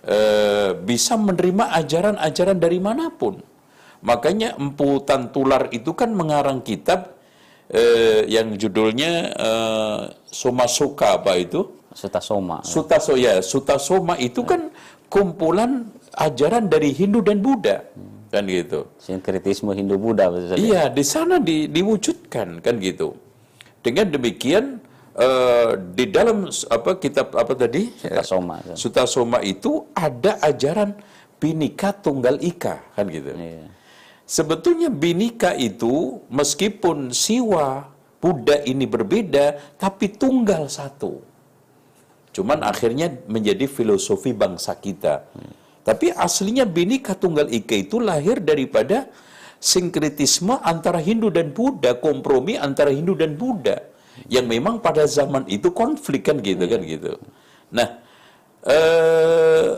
Uh, bisa menerima ajaran-ajaran dari mana pun. Makanya Empu Tantular itu kan mengarang kitab eh, yang judulnya eh, Soma Suka apa itu? Sutasoma. Sutasoma ya, Sutasoma itu kan kumpulan ajaran dari Hindu dan Buddha. Hmm. Kan gitu. Sinkretisme Hindu Buddha Iya, di sana di, diwujudkan kan gitu. Dengan demikian uh, di dalam apa kitab apa tadi? Sutasoma. Sutasoma itu ada ajaran binika tunggal ika kan gitu. Iya. Sebetulnya binika itu meskipun siwa Buddha ini berbeda tapi tunggal satu. Cuman akhirnya menjadi filosofi bangsa kita. Tapi aslinya binika tunggal ika itu lahir daripada sinkretisme antara Hindu dan Buddha, kompromi antara Hindu dan Buddha. Yang memang pada zaman itu konflik kan gitu kan gitu. Nah, eh,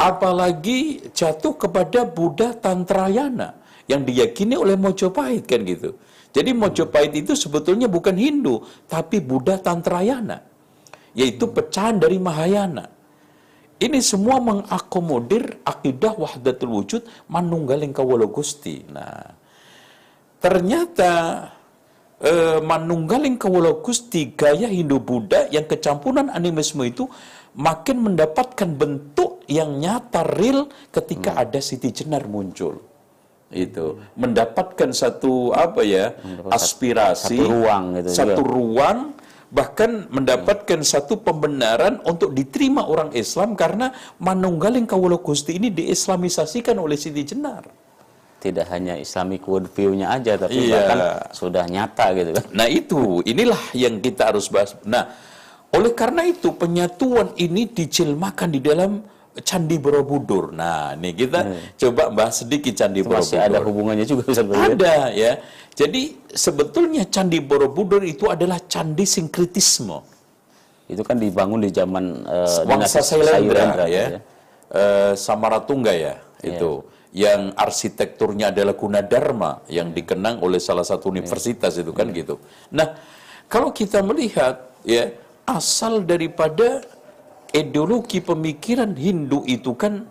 apalagi jatuh kepada Buddha Tantrayana yang diyakini oleh Mojopahit kan gitu. Jadi Mojopahit itu sebetulnya bukan Hindu, tapi Buddha Tantrayana, yaitu pecahan dari Mahayana. Ini semua mengakomodir akidah wahdatul wujud manunggaling kawula Gusti. Nah, ternyata eh, manunggaling kawula Gusti gaya Hindu Buddha yang kecampuran animisme itu makin mendapatkan bentuk yang nyata real ketika hmm. ada Siti Jenar muncul itu mendapatkan satu apa ya aspirasi satu ruang gitu satu juga. ruang bahkan mendapatkan hmm. satu pembenaran untuk diterima orang Islam karena Manunggaling Kawula Gusti ini diislamisasikan oleh Siti Jenar tidak hanya Islamic worldview-nya aja tapi iya. bahkan sudah nyata gitu kan nah itu inilah yang kita harus bahas nah oleh karena itu penyatuan ini dijelmakan di dalam Candi Borobudur. Nah, ini kita hmm. coba bahas sedikit Candi Borobudur. Masih ada hubungannya juga bisa Ada ya. Jadi sebetulnya Candi Borobudur itu adalah candi sinkritisme. Itu kan dibangun di zaman uh, Wangsa Sailendra ya. ya. Uh, Samaratungga ya, yeah. itu yang arsitekturnya adalah Gunadarma yang dikenang oleh salah satu universitas yeah. itu kan yeah. gitu. Nah, kalau kita melihat ya asal daripada ideologi pemikiran Hindu itu kan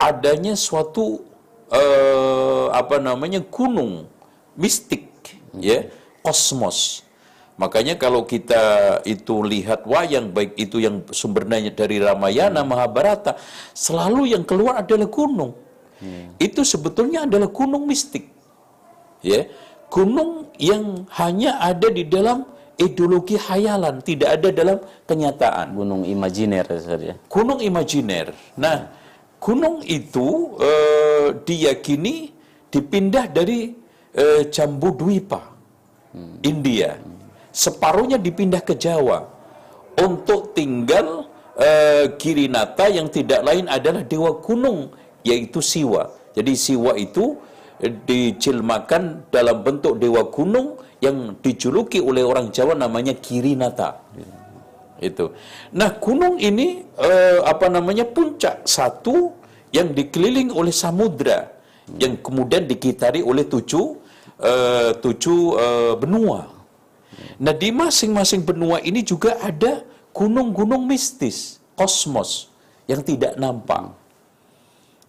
adanya suatu uh, apa namanya gunung mistik hmm. ya kosmos Makanya kalau kita itu lihat wayang baik itu yang sumbernya dari Ramayana, Mahabharata, selalu yang keluar adalah gunung. Itu sebetulnya adalah gunung mistik. Ya. Gunung yang hanya ada di dalam ideologi hayalan, tidak ada dalam kenyataan. Gunung imajiner ya. Gunung imajiner. Nah, gunung itu eh, diyakini dipindah dari eh, Jambu Dwipa, India. Separuhnya dipindah ke Jawa untuk tinggal eh, Girinata yang tidak lain adalah dewa gunung yaitu Siwa. Jadi Siwa itu eh, dijilmakan dalam bentuk dewa gunung yang dijuluki oleh orang Jawa namanya Girinata. Itu. Nah, gunung ini eh, apa namanya puncak satu yang dikelilingi oleh samudra yang kemudian dikitari oleh tujuh eh, tujuh eh, benua. Nah, di masing-masing benua ini juga ada gunung-gunung mistis, kosmos yang tidak nampak.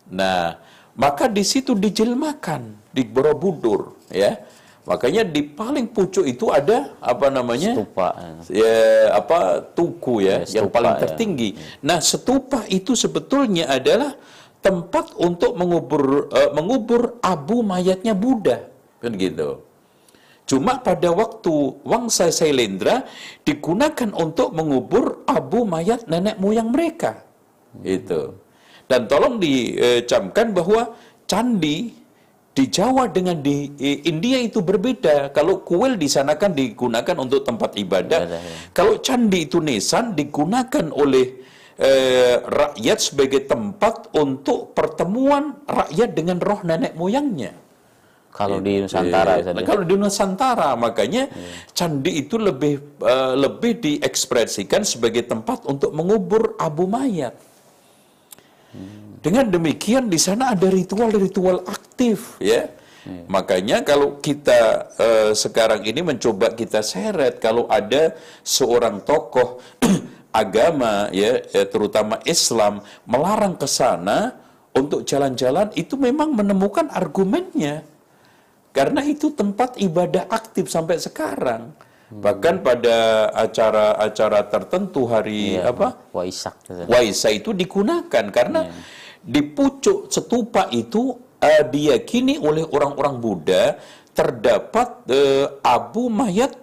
Nah, maka di situ dijelmakan di Borobudur, ya. Makanya di paling pucuk itu ada apa namanya? Stupa. Ya, apa tugu ya, Ya, yang paling ya. tertinggi. Nah, stupa itu sebetulnya adalah tempat untuk mengubur eh, mengubur abu mayatnya Buddha, kan gitu. Cuma pada waktu Wangsa Sailendra digunakan untuk mengubur abu mayat nenek moyang mereka. Itu. Dan tolong dicamkan bahwa candi di Jawa dengan di India itu berbeda. Kalau kuil di sana kan digunakan untuk tempat ibadah. Ibadah, ya. Kalau candi itu nisan digunakan oleh eh, rakyat sebagai tempat untuk pertemuan rakyat dengan roh nenek moyangnya. Kalau di Nusantara Eh, Ustaz, nah, ya. kalau di Nusantara makanya candi itu lebih eh, lebih diekspresikan sebagai tempat untuk mengubur abu mayat. Dengan demikian di sana ada ritual-ritual aktif ya. Makanya kalau kita eh, sekarang ini mencoba kita seret kalau ada seorang tokoh [CLEARS THROAT] agama ya eh, terutama Islam melarang ke sana untuk jalan-jalan itu memang menemukan argumennya. Karena itu tempat ibadah aktif sampai sekarang. Bahkan pada acara-acara tertentu hari Iya, apa? Waisak. Ustaz. Waisa itu digunakan karena di pucuk stupa itu eh, diyakini oleh orang-orang Buddha terdapat eh, abu mayat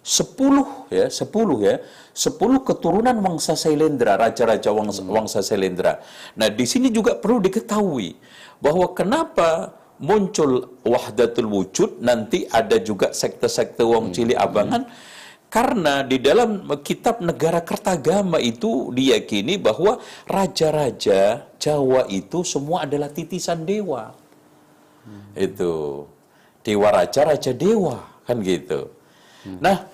10 ya, 10 ya. 10 keturunan Wangsa Sailendra, raja-raja Wangsa, Wangsa Sailendra. Nah, di sini juga perlu diketahui bahwa kenapa muncul wahdatul wujud nanti ada juga sekte-sekte Wong Cili Abangan karena di dalam kitab negara Kertagama itu diyakini bahwa raja-raja Jawa itu semua adalah titisan dewa. Itu dewa raja raja dewa kan gitu. Nah,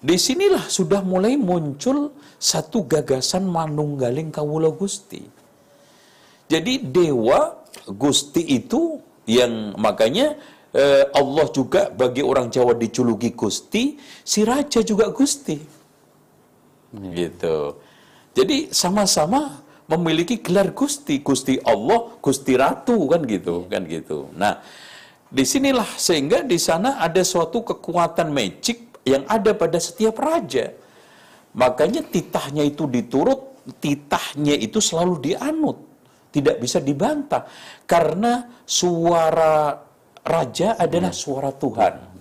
di sinilah sudah mulai muncul satu gagasan manunggaling kawula Gusti. Jadi dewa Gusti itu yang makanya eh, Allah juga bagi orang Jawa dijuluki Gusti, si raja juga Gusti. Gitu. Jadi sama-sama memiliki gelar Gusti, Gusti Allah, Gusti Ratu kan gitu, kan gitu. Nah, di sinilah sehingga di sana ada suatu kekuatan magic yang ada pada setiap raja. Makanya titahnya itu diturut, titahnya itu selalu dianut, tidak bisa dibantah karena suara raja adalah suara Tuhan.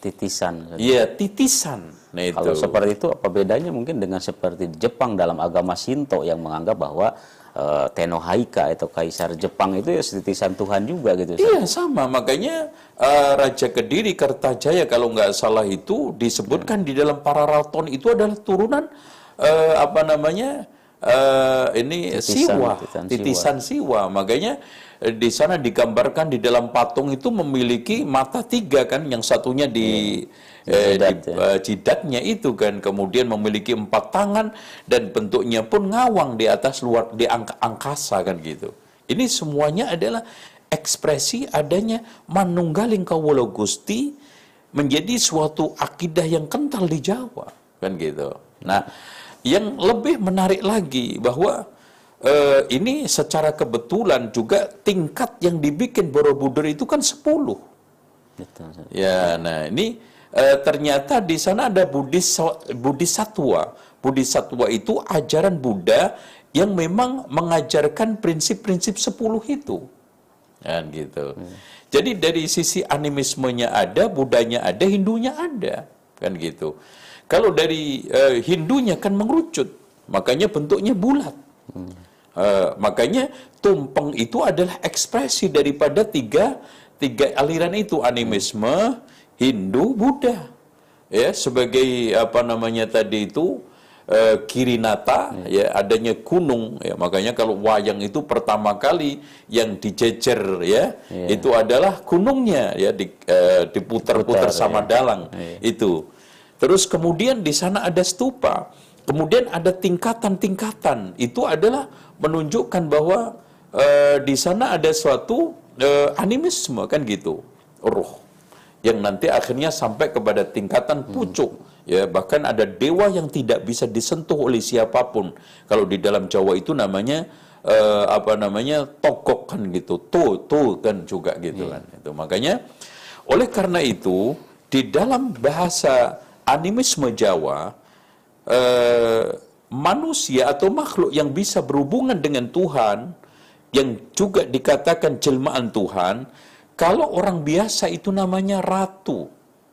Titisan. Iya, titisan. Nah, itu. Kalau seperti itu apa bedanya mungkin dengan seperti Jepang dalam agama Shinto yang menganggap bahwa eh, Tenohaika atau kaisar Jepang itu ya titisan Tuhan juga gitu. Iya sama, makanya eh, Raja Kediri Kertajaya kalau nggak salah itu disebutkan di dalam Pararaton itu adalah turunan eh, apa namanya eh, ini Titisan, siwa, titisan titisan siwa. Makanya eh, di sana digambarkan di dalam patung itu memiliki mata tiga kan, yang satunya di eh, Jidat, di, ya. eh, jidatnya itu kan, kemudian memiliki empat tangan dan bentuknya pun ngawang di atas luar di angka angkasa kan gitu. Ini semuanya adalah ekspresi adanya manunggaling kawula Gusti menjadi suatu akidah yang kental di Jawa kan gitu. Nah, yang lebih menarik lagi bahwa eh, ini secara kebetulan juga tingkat yang dibikin Borobudur itu kan 10. Gitu, Ustaz. Ya, nah ini eh, ternyata di sana ada Buddhis Bodhisatwa. Bodhisatwa itu ajaran Buddha yang memang mengajarkan prinsip-prinsip sepuluh itu. Kan gitu. Hmm. Jadi dari sisi animismenya ada, Budanya ada, Hindunya ada. Kan gitu. Kalau dari uh, Hindunya kan mengerucut, makanya bentuknya bulat. Hmm. Uh, makanya tumpeng itu adalah ekspresi daripada tiga tiga aliran itu animisme, Hindu, Buddha. Ya, sebagai apa namanya tadi itu uh, Kirinata hmm. ya adanya gunung ya makanya kalau wayang itu pertama kali yang dijejer ya yeah. itu adalah gunungnya ya di, uh, diputar-putar sama ya. dalang yeah. itu terus kemudian di sana ada stupa kemudian ada tingkatan-tingkatan itu adalah menunjukkan bahwa uh, di sana ada suatu uh, animisme kan gitu roh yang nanti akhirnya sampai kepada tingkatan pucuk hmm. ya bahkan ada dewa yang tidak bisa disentuh oleh siapa pun kalau di dalam Jawa itu namanya uh, apa namanya tokok kan gitu tu tu kan juga gitu yeah. kan itu makanya oleh karena itu di dalam bahasa animisme Jawa uh, manusia atau makhluk yang bisa berhubungan dengan Tuhan yang juga dikatakan jelmaan Tuhan kalau orang biasa itu namanya ratu,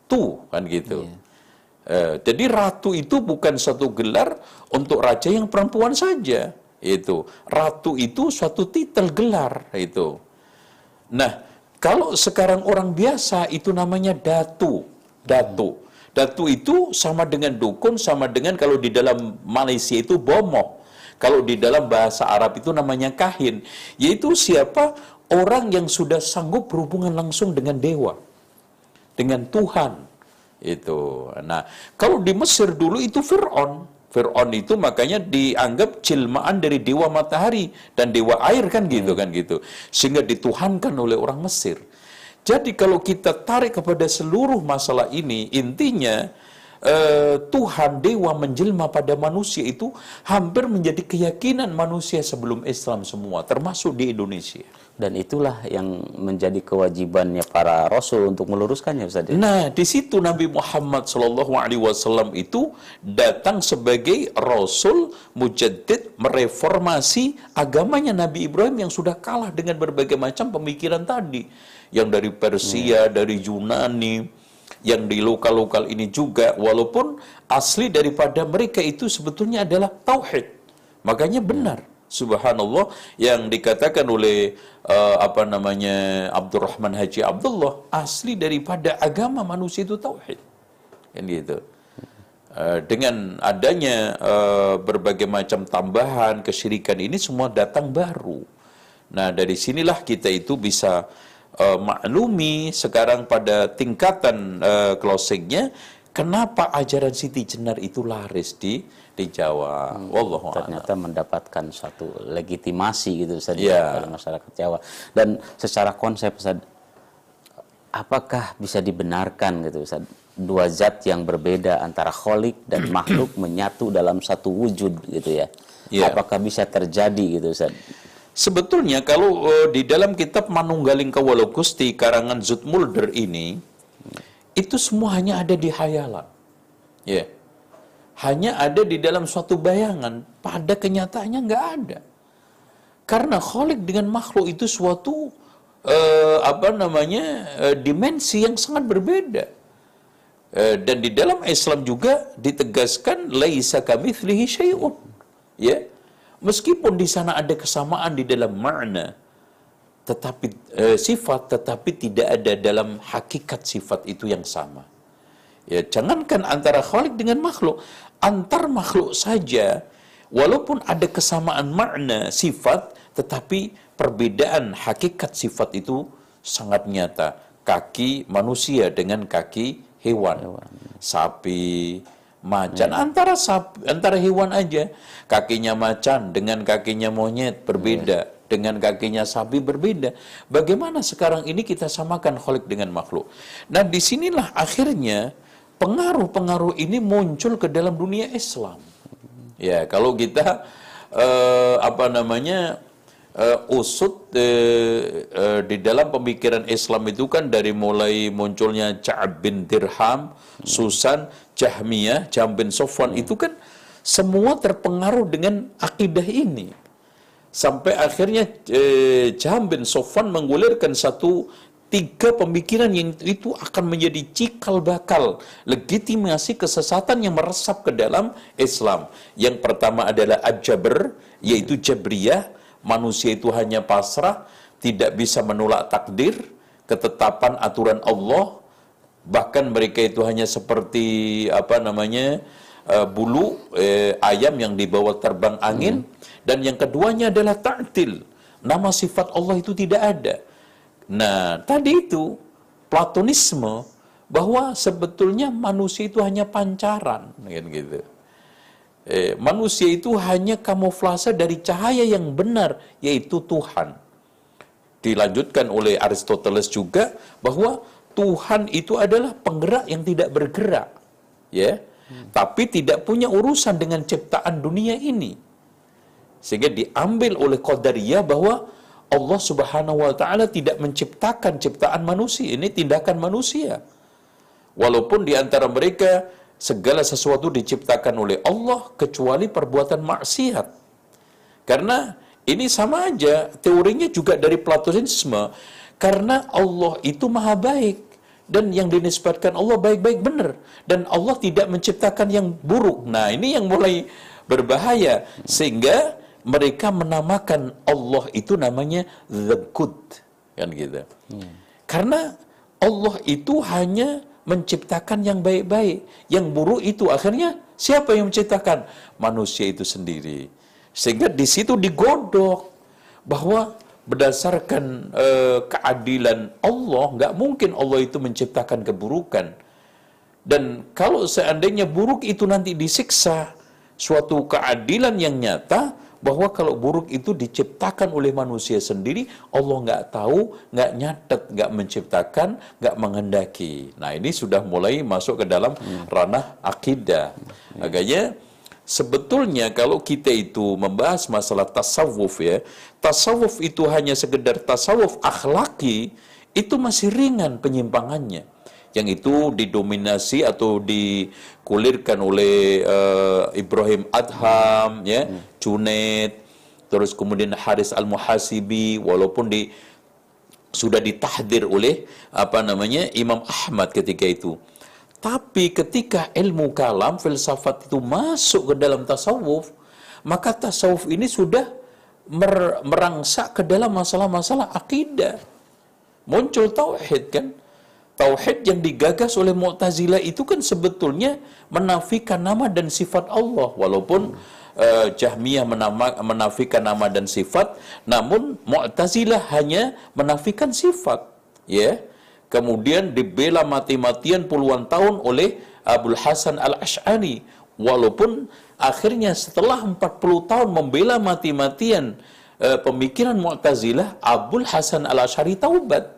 tu kan gitu. Yeah. Uh, jadi ratu itu bukan satu gelar untuk raja yang perempuan saja. Itu ratu itu suatu titel gelar itu. Nah, kalau sekarang orang biasa itu namanya datu, datu. Datu itu sama dengan dukun, sama dengan kalau di dalam Malaysia itu bomoh. Kalau di dalam bahasa Arab itu namanya kahin, yaitu siapa orang yang sudah sanggup berhubungan langsung dengan dewa, dengan Tuhan. Itu. Nah, kalau di Mesir dulu itu Fir'aun. Fir'aun itu makanya dianggap cilmaan dari dewa matahari dan dewa air kan gitu hmm. kan gitu. Sehingga dituhankan oleh orang Mesir. Jadi kalau kita tarik kepada seluruh masalah ini, intinya uh, Tuhan dewa menjelma pada manusia itu hampir menjadi keyakinan manusia sebelum Islam semua, termasuk di Indonesia dan itulah yang menjadi kewajibannya para rasul untuk meluruskannya Ustaz. Nah, di situ Nabi Muhammad Shallallahu alaihi wasallam itu datang sebagai rasul mujaddid mereformasi agamanya Nabi Ibrahim yang sudah kalah dengan berbagai macam pemikiran tadi yang dari Persia, hmm. dari Yunani, yang di lokal-lokal ini juga walaupun asli daripada mereka itu sebetulnya adalah tauhid. Makanya benar. Hmm subhanallah yang dikatakan oleh uh, apa namanya Abdurrahman Haji Abdullah asli daripada agama manusia itu tauhid kan gitu uh, dengan adanya uh, berbagai macam tambahan kesyirikan ini semua datang baru nah dari sinilah kita itu bisa uh, maklumi sekarang pada tingkatan uh, closingnya kenapa ajaran Siti Jenar itu laris di di Jawa. Hmm, Wallahu ternyata alam. mendapatkan satu legitimasi gitu saja ya. dari masyarakat Jawa. Dan secara konsep Ustaz, apakah bisa dibenarkan gitu Ustaz, dua zat yang berbeda antara kholik dan makhluk [CLEARS THROAT] menyatu dalam satu wujud gitu ya. ya. Apakah bisa terjadi gitu Ustaz? Sebetulnya kalau uh, di dalam kitab Manunggaling Kawalo Gusti karangan Zutmulder ini itu semua hanya ada di hayalan. Ya. Yeah hanya ada di dalam suatu bayangan, pada kenyataannya nggak ada. Karena kholik dengan makhluk itu suatu uh, apa namanya uh, dimensi yang sangat berbeda. Uh, dan di dalam Islam juga ditegaskan laisa kamitslihi syai'un. Ya. Meskipun di sana ada kesamaan di dalam makna, tetapi uh, sifat tetapi tidak ada dalam hakikat sifat itu yang sama. Ya, jangankan antara khalik dengan makhluk, antar makhluk saja walaupun ada kesamaan makna sifat tetapi perbedaan hakikat sifat itu sangat nyata. Kaki manusia dengan kaki hewan. hewan. Sapi, macan ya. antara sapi, antara hewan aja. Kakinya macan dengan kakinya monyet berbeda. Ya dengan kakinya sapi berbeda. Bagaimana sekarang ini kita samakan kholik dengan makhluk? Nah di sinilah akhirnya pengaruh-pengaruh ini muncul ke dalam dunia Islam. Ya, kalau kita uh, apa namanya uh, usut uh, uh, di dalam pemikiran Islam itu kan dari mulai munculnya Ka'ab bin Dirham, Susan, Jahmiyah, Jam bin Sofwan itu kan semua terpengaruh dengan akidah ini. Sampai akhirnya eh, Jam bin Sofwan menggulirkan satu tiga pemikiran yang itu akan menjadi cikal bakal legitimasi kesesatan yang meresap ke dalam Islam. Yang pertama adalah Ad-Jabr, yaitu Jabriyah, manusia itu hanya pasrah, tidak bisa menolak takdir, ketetapan aturan Allah, bahkan mereka itu hanya seperti apa namanya uh, bulu eh, ayam yang dibawa terbang angin, hmm. dan yang keduanya adalah ta'til, nama sifat Allah itu tidak ada Nah, tadi itu Platonisme bahwa sebetulnya manusia itu hanya pancaran, kan gitu. Eh, manusia itu hanya kamuflase dari cahaya yang benar, yaitu Tuhan. Dilanjutkan oleh Aristoteles juga bahwa Tuhan itu adalah penggerak yang tidak bergerak, ya, hmm. tapi tidak punya urusan dengan ciptaan dunia ini. Sehingga diambil oleh Qadariyah bahwa Allah Subhanahu wa taala tidak menciptakan ciptaan manusia, ini tindakan manusia. Walaupun di antara mereka segala sesuatu diciptakan oleh Allah kecuali perbuatan maksiat. Karena ini sama aja teorinya juga dari Platonisme karena Allah itu maha baik dan yang dinisbatkan Allah baik-baik benar. Dan Allah tidak menciptakan yang buruk. Nah, ini yang mulai berbahaya. Sehingga mereka menamakan Allah itu namanya the good. Kan gitu. Hmm. karena Allah itu hanya menciptakan yang baik-baik. Yang buruk itu akhirnya siapa yang menciptakan? Manusia itu sendiri. Sehingga di situ digodok bahwa berdasarkan uh, keadilan Allah nggak mungkin Allah itu menciptakan keburukan dan kalau seandainya buruk itu nanti disiksa suatu keadilan yang nyata bahwa kalau buruk itu diciptakan oleh manusia sendiri, Allah nggak tahu, nggak nyatet, nggak menciptakan, nggak menghendaki. Nah ini sudah mulai masuk ke dalam ranah akidah. Agaknya sebetulnya kalau kita itu membahas masalah tasawuf ya, tasawuf itu hanya sekedar tasawuf akhlaki, itu masih ringan penyimpangannya yang itu didominasi atau dikulirkan oleh uh, Ibrahim Adham ya hmm. Junaid terus kemudian Haris Al-Muhasibi walaupun di sudah ditahdir oleh apa namanya Imam Ahmad ketika itu tapi ketika ilmu kalam filsafat itu masuk ke dalam tasawuf maka tasawuf ini sudah mer merangsak ke dalam masalah-masalah akidah. Muncul tauhid kan? Tauhid yang digagas oleh Mu'tazilah itu kan sebetulnya menafikan nama dan sifat Allah. Walaupun uh, Jahmiyah menama, menafikan nama dan sifat namun Mu'tazilah hanya menafikan sifat ya kemudian dibela mati-matian puluhan tahun oleh Abdul Hasan Al-Ash'ari walaupun akhirnya setelah 40 tahun membela mati-matian uh, pemikiran Mu'tazilah Abdul Hasan Al-Ash'ari taubat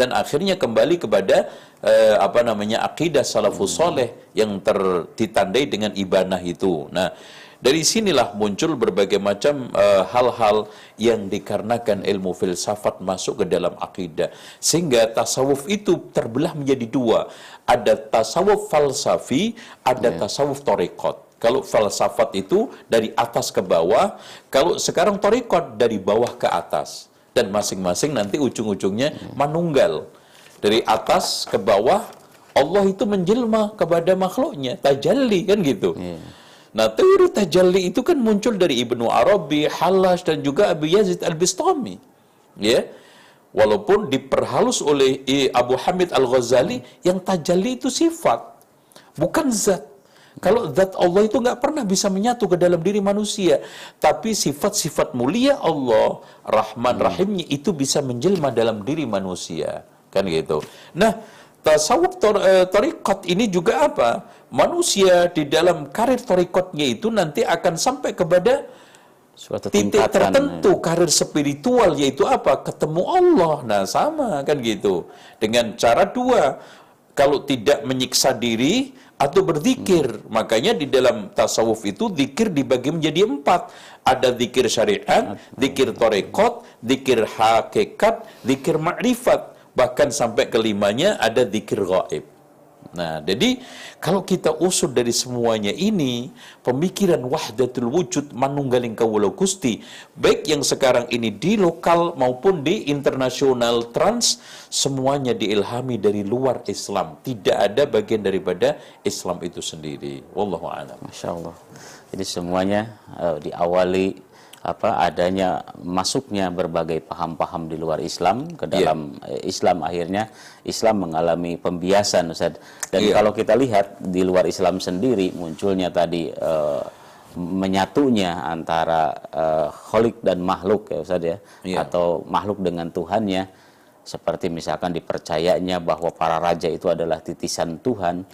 dan akhirnya kembali kepada uh, apa namanya akidah salafus soleh yang ter, ditandai dengan ibadah itu. Nah, dari sinilah muncul berbagai macam eh, hal-hal uh, yang dikarenakan ilmu filsafat masuk ke dalam akidah. Sehingga tasawuf itu terbelah menjadi dua. Ada tasawuf falsafi, ada yeah. tasawuf torikot. Kalau falsafat itu dari atas ke bawah, kalau sekarang torikot dari bawah ke atas dan masing-masing nanti ujung-ujungnya manunggal dari atas ke bawah Allah itu menjelma kepada makhluknya tajalli kan gitu yeah. Nah teori tajalli itu kan muncul dari Ibnu Arabi Halas dan juga Abu Yazid Al-Bistami ya walaupun diperhalus oleh Abu Hamid Al-Ghazali yang tajalli itu sifat bukan zat kalau zat Allah itu nggak pernah bisa menyatu ke dalam diri manusia. Tapi sifat-sifat mulia Allah, Rahman hmm. Rahimnya itu bisa menjelma dalam diri manusia. Kan gitu. Nah, tasawuf tor, e, tarikat ini juga apa? Manusia di dalam karir tarikatnya itu nanti akan sampai kepada suatu titik tertentu ya. karir spiritual yaitu apa? Ketemu Allah. Nah, sama kan gitu. Dengan cara dua, kalau tidak menyiksa diri atau berzikir. Makanya di dalam tasawuf itu zikir dibagi menjadi empat. Ada zikir syariat, zikir torekot, zikir hakikat, zikir ma'rifat. Bahkan sampai kelimanya ada zikir gaib. Nah, jadi kalau kita usut dari semuanya ini, pemikiran wahdatul wujud manunggaling kawula Gusti, baik yang sekarang ini di lokal maupun di internasional trans, semuanya diilhami dari luar Islam. Tidak ada bagian daripada Islam itu sendiri. Wallahu a'lam. Masya Allah. Jadi semuanya uh, diawali apa adanya masuknya berbagai paham-paham di luar Islam ke iya. dalam yeah. Islam akhirnya Islam mengalami pembiasan Ustaz. Dan yeah. kalau kita lihat di luar Islam sendiri munculnya tadi uh, menyatunya antara uh, kholik dan makhluk ya Ustaz ya yeah. atau makhluk dengan Tuhannya seperti misalkan dipercayanya bahwa para raja itu adalah titisan Tuhan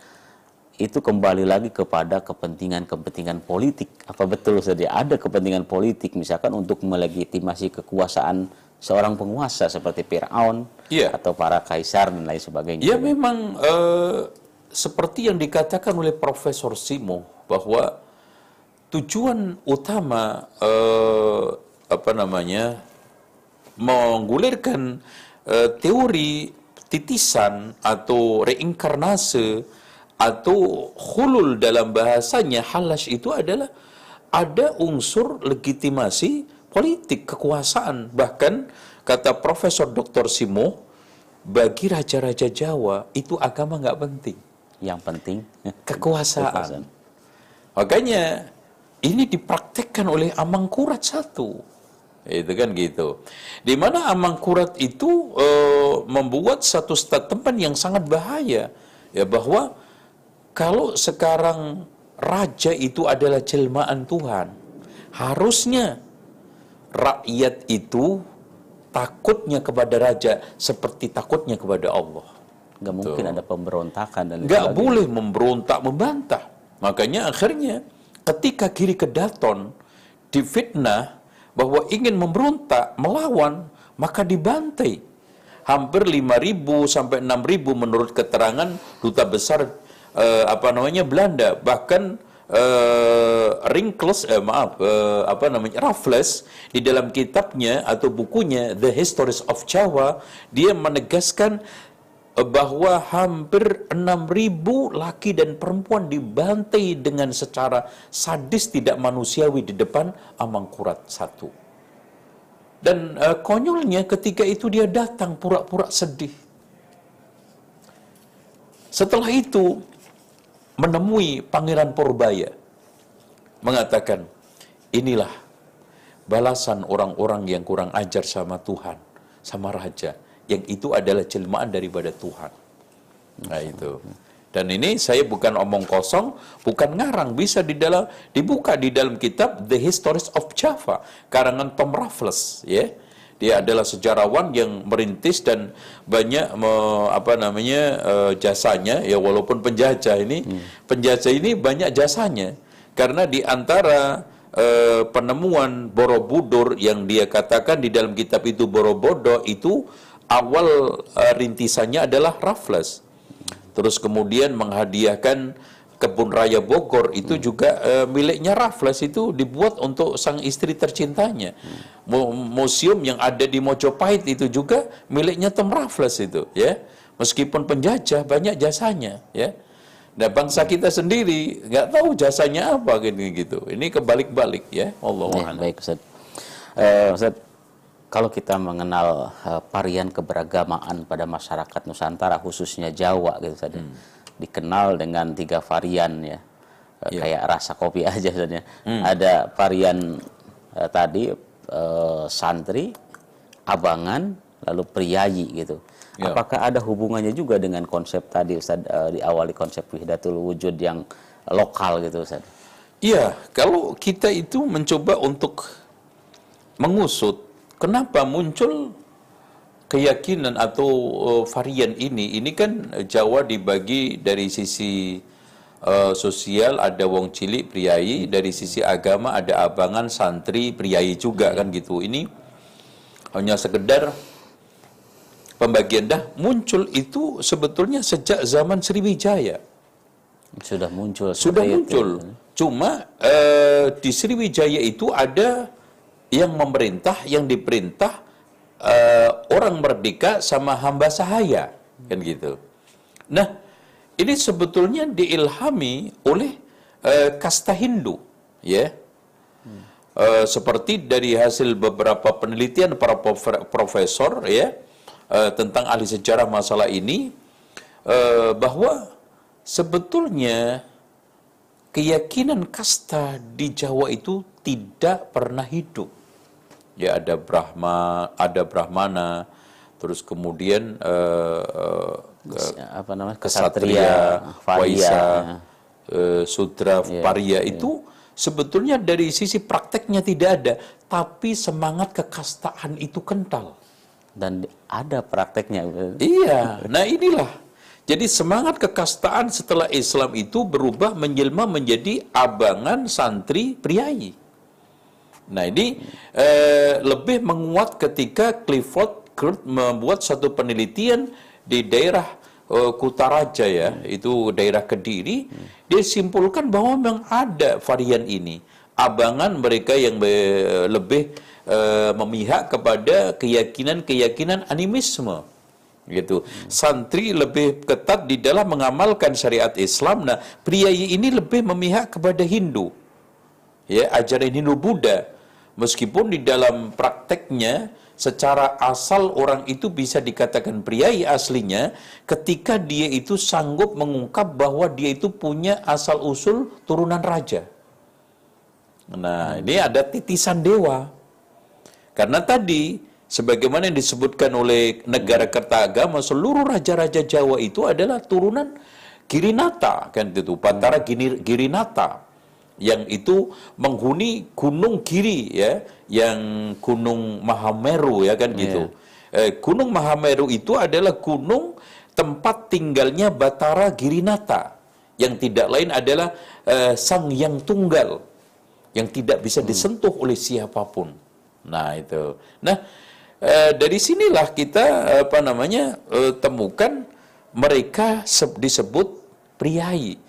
itu kembali lagi kepada kepentingan-kepentingan politik. Apa betul saja ada kepentingan politik misalkan untuk melegitimasi kekuasaan seorang penguasa seperti Firaun ya. atau para kaisar dan lain sebagainya. Ya memang uh, seperti yang dikatakan oleh Profesor Simo bahwa tujuan utama uh, apa namanya menggulirkan uh, teori titisan atau reinkarnase atau hulul dalam bahasanya halas itu adalah ada unsur legitimasi politik kekuasaan. Bahkan kata Profesor Dr. Simo bagi raja-raja Jawa itu agama nggak penting. Yang penting kekuasaan. kekuasaan. Makanya ini dipraktekkan oleh Amangkurat satu. Itu kan gitu. Di mana Amangkurat itu e, membuat satu statement yang sangat bahaya. Ya bahwa kalau sekarang raja itu adalah jelmaan Tuhan, harusnya rakyat itu takutnya kepada raja seperti takutnya kepada Allah. Gak mungkin Tuh. ada pemberontakan dan Gak boleh memberontak membantah. Makanya akhirnya ketika kiri kedaton difitnah bahwa ingin memberontak melawan maka dibantai hampir 5.000 sampai 6.000 menurut keterangan duta besar uh, apa namanya Belanda bahkan uh, Ringkles eh, maaf uh, apa namanya Raffles di dalam kitabnya atau bukunya The Histories of Java dia menegaskan bahwa hampir 6.000 laki dan perempuan dibantai dengan secara sadis tidak manusiawi di depan Amangkurat satu. Dan uh, konyolnya ketika itu dia datang pura-pura sedih. Setelah itu menemui Pangeran Purbaya mengatakan inilah balasan orang-orang yang kurang ajar sama Tuhan sama raja yang itu adalah jelmaan daripada Tuhan nah itu dan ini saya bukan omong kosong, bukan ngarang, bisa di dalam dibuka di dalam kitab The Histories of Java karangan Tom Raffles, ya. Dia adalah sejarawan yang merintis dan banyak me, apa namanya uh, jasanya ya walaupun penjajah ini hmm. penjajah ini banyak jasanya karena di antara uh, penemuan Borobudur yang dia katakan di dalam kitab itu Borobudur itu awal uh, rintisannya adalah Raffles. Terus kemudian menghadiahkan kebun raya Bogor itu hmm. juga uh, miliknya Raffles itu dibuat untuk sang istri tercintanya. Hmm. Museum yang ada di Mojopahit itu juga miliknya Tom Raffles itu, ya. Meskipun penjajah banyak jasanya, ya. Nah bangsa kita sendiri nggak tahu jasanya apa gini gitu. Ini kebalik-balik ya. Allah ya, baik Ustaz. Uh, Ustaz, kalau kita mengenal uh, varian keberagamaan pada masyarakat Nusantara khususnya Jawa gitu Ustaz. Ya. Hmm dikenal dengan tiga varian ya yeah. kayak rasa kopi [LAUGHS] aja sebenarnya hmm. ada varian uh, tadi uh, santri abangan lalu priayi gitu yeah. apakah ada hubungannya juga dengan konsep tadi Ustaz uh, diawali konsep wihdatul wujud yang lokal gitu Ustaz Iya, kalau kita itu mencoba untuk mengusut kenapa muncul keyakinan atau uh, varian ini ini kan Jawa dibagi dari sisi uh, sosial ada wong cilik priai dari sisi agama ada abangan santri priai juga kan gitu ini hanya sekedar pembagian dah muncul itu sebetulnya sejak zaman Sriwijaya Sudah muncul. Sudah seperti itu. muncul. Cuma eh, di Sriwijaya itu ada yang memerintah, yang diperintah eh, orang merdeka sama hamba sahaya, kan gitu. Nah, ini sebetulnya diilhami oleh eh, kasta Hindu, ya. Eh, seperti dari hasil beberapa penelitian para prof- profesor, ya, eh, tentang ahli sejarah masalah ini, eh, bahwa sebetulnya keyakinan kasta di Jawa itu tidak pernah hidup. Ya ada Brahma, ada Brahmana, terus kemudian eh, eh, apa namanya? Kesatria, Kesatria, Varia. Waisa, eh, Sudra, Iya, Paria itu sebetulnya dari sisi prakteknya tidak ada, tapi semangat kekastaan itu kental. Dan ada prakteknya. Iya, nah inilah. Jadi semangat kekastaan setelah Islam itu berubah menjelma menjadi abangan santri priayi. Nah ini eh, lebih menguat ketika Clifford Geertz membuat satu penelitian di daerah eh, Kutaraja ya, itu daerah Kediri, dia simpulkan bahwa memang ada varian ini. Abangan mereka yang be- lebih eh, memihak kepada keyakinan-keyakinan animisme gitu. Santri lebih ketat di dalam mengamalkan syariat Islam. Nah, priayi ini lebih memihak kepada Hindu. Ya, ajaran Hindu Buddha. Meskipun di dalam prakteknya secara asal orang itu bisa dikatakan priayi aslinya ketika dia itu sanggup mengungkap bahwa dia itu punya asal usul turunan raja. Nah, ini ada titisan dewa. Karena tadi sebagaimana yang disebutkan oleh negara Kertagama seluruh raja-raja Jawa itu adalah turunan Girinata kan itu Gini- Girinata yang itu menghuni gunung Giri ya yang gunung Mahameru ya kan gitu. Eh, gunung Mahameru itu adalah gunung tempat tinggalnya Batara Girinata yang tidak lain adalah eh, Sang Yang Tunggal yang tidak bisa disentuh oleh siapa pun. Nah itu. Nah eh, dari sinilah kita apa namanya eh, temukan mereka se- disebut priayi.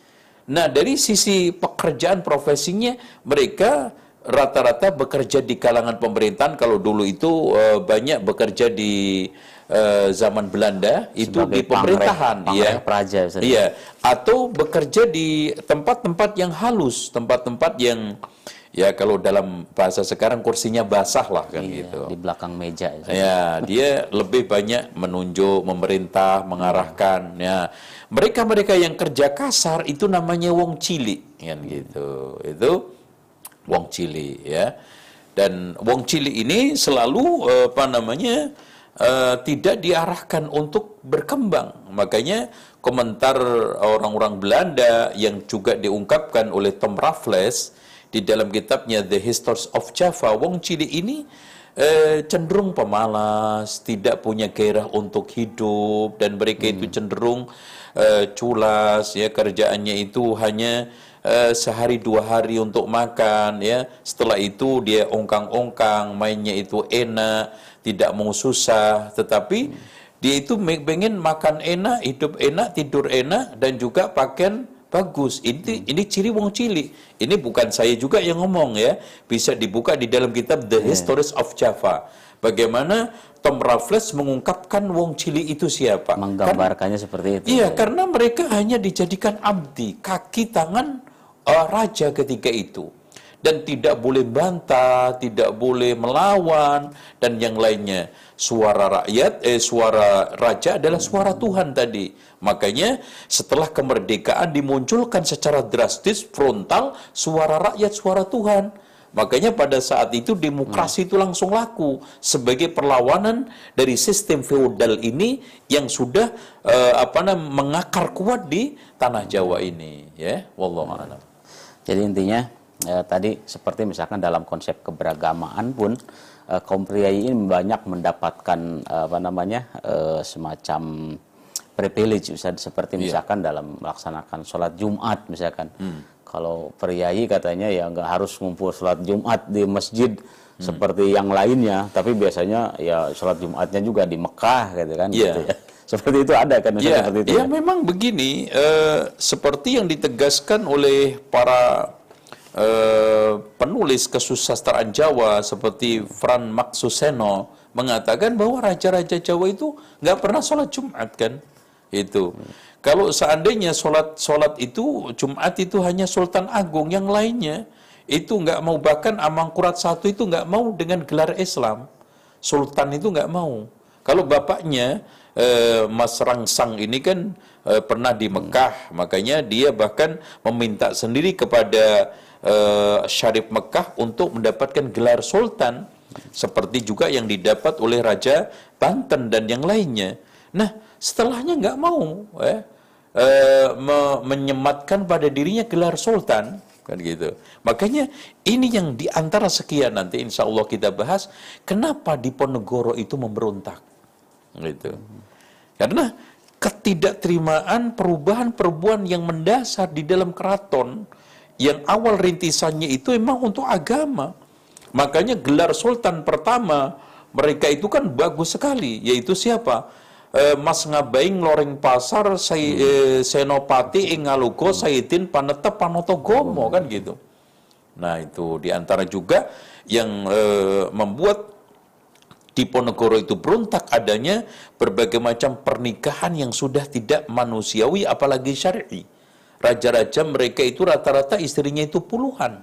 Nah dari sisi pekerjaan profesinya mereka rata-rata bekerja di kalangan pemerintahan. Kalau dulu itu eh, banyak bekerja di eh, zaman Belanda itu Sebagai di pemerintahan, pangreh- ya. praja. Iya, atau bekerja di tempat-tempat yang halus, tempat-tempat yang ya kalau dalam bahasa sekarang kursinya basah lah kan Iya, gitu. Di belakang meja. Ustaz. Ya, dia lebih banyak menunjuk, memerintah, mengarahkan. Ya, mereka-mereka yang kerja kasar itu namanya wong cili, kan gitu. Itu wong cili, ya. Dan wong cili ini selalu eh, apa namanya eh, tidak diarahkan untuk berkembang. Makanya komentar orang-orang Belanda yang juga diungkapkan oleh Tom Raffles di dalam kitabnya The Histories of Java, wong cili ini eh, cenderung pemalas, tidak punya gairah untuk hidup dan mereka itu cenderung eh, culas ya kerjaannya itu hanya eh, sehari dua hari untuk makan ya. Setelah itu dia ongkang-ongkang, mainnya itu enak, tidak mau susah, tetapi dia itu pengen makan enak, hidup enak, tidur enak dan juga pakaian bagus. Ini ini ciri wong cili. Ini bukan saya juga yang ngomong ya. Bisa dibuka di dalam kitab The Histories of Java. Bagaimana Tom Raffles mengungkapkan wong cili itu siapa? Menggambarkannya seperti itu. Iya, karena mereka hanya dijadikan abdi, kaki tangan eh, raja ketika itu. Dan tidak boleh bantah, tidak boleh melawan, dan yang lainnya. Suara rakyat, eh, suara raja adalah suara Tuhan tadi. Makanya setelah kemerdekaan dimunculkan secara drastis, frontal, suara rakyat, suara Tuhan. Makanya pada saat itu demokrasi itu langsung laku sebagai perlawanan dari sistem feodal ini yang sudah eh, apa namanya mengakar kuat di tanah Jawa ini, ya. Wallahu a'lam. Jadi intinya eh, tadi seperti misalkan dalam konsep keberagamaan pun eh, kaum priayi ini banyak mendapatkan eh, apa namanya eh, semacam privilege Ustaz, seperti misalkan dalam melaksanakan sholat Jumat misalkan. Kalau priayi katanya ya nggak harus ngumpul sholat Jumat di masjid seperti yang lainnya tapi biasanya ya sholat Jumatnya juga di Mekah gitu kan Iya. gitu ya. [LAUGHS] Seperti itu ada kan Ya, seperti itu. ya? memang begini, eh, seperti yang ditegaskan oleh para eh, penulis kesusastraan Jawa seperti Fran Maksuseno mengatakan bahwa raja-raja Jawa itu nggak pernah sholat Jumat kan, itu. Kalau seandainya sholat sholat itu Jumat itu hanya Sultan Agung, yang lainnya itu nggak mau bahkan Amangkurat satu itu nggak mau dengan gelar Islam, Sultan itu nggak mau. Kalau bapaknya eh, Mas Rangsang ini kan eh, pernah di Mekah, makanya dia bahkan meminta sendiri kepada eh, Syarif Mekah untuk mendapatkan gelar Sultan, seperti juga yang didapat oleh Raja Banten dan yang lainnya. Nah, setelahnya nggak mau, eh, eh, me- menyematkan pada dirinya gelar Sultan, kan gitu. Makanya ini yang di antara sekian nanti insya Allah kita bahas, kenapa Diponegoro itu memberontak, gitu. Karena ketidakterimaan perubahan-perubahan yang mendasar di dalam keraton yang awal rintisannya itu memang untuk agama. Makanya gelar sultan pertama mereka itu kan bagus sekali, yaitu siapa? Eh, Mas Ngabaing Loreng Pasar Say, eh, Senopati Ingalugo Saidin Panetep Panotogomo kan gitu. Nah itu di antara juga yang eh, membuat Diponegoro itu berontak adanya berbagai macam pernikahan yang sudah tidak manusiawi apalagi syar'i. Raja-raja mereka itu rata-rata istrinya itu puluhan.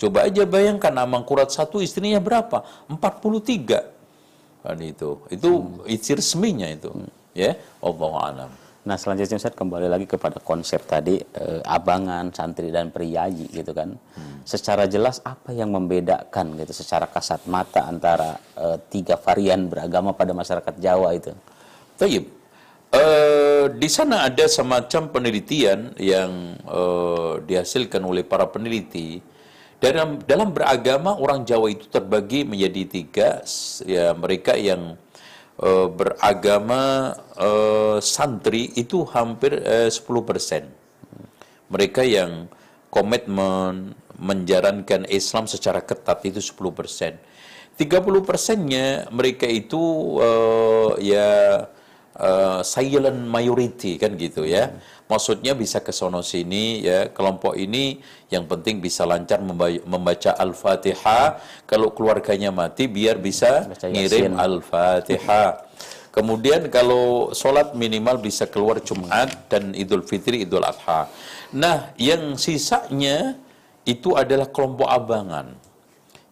Coba aja bayangkan Amangkurat satu istrinya berapa? 43. Kan itu. Itu isi resminya itu. Ya, Allah alam. Nah selanjutnya Ustaz kembali lagi kepada konsep tadi eh, abangan, santri dan priayi gitu kan. Secara jelas apa yang membedakan gitu secara kasat mata antara eh, tiga varian beragama pada masyarakat Jawa itu. Taib. Eh, di sana ada semacam penelitian yang eh, dihasilkan oleh para peneliti. Dalam dalam beragama orang Jawa itu terbagi menjadi tiga. Ya mereka yang eh, beragama santri itu hampir eh, 10%. Mereka yang komitmen menjalankan Islam secara ketat itu 10%. 30 persennya mereka itu ya eh, silent majority kan gitu ya. Maksudnya bisa ke sono sini ya kelompok ini yang penting bisa lancar memba- membaca Al-Fatihah. Kalau keluarganya mati biar bisa Baca ngirim. Al-Fatihah. Kemudian kalau sholat minimal bisa keluar Jumat dan Idul Fitri, Idul Adha. Nah, yang sisanya itu adalah kelompok abangan.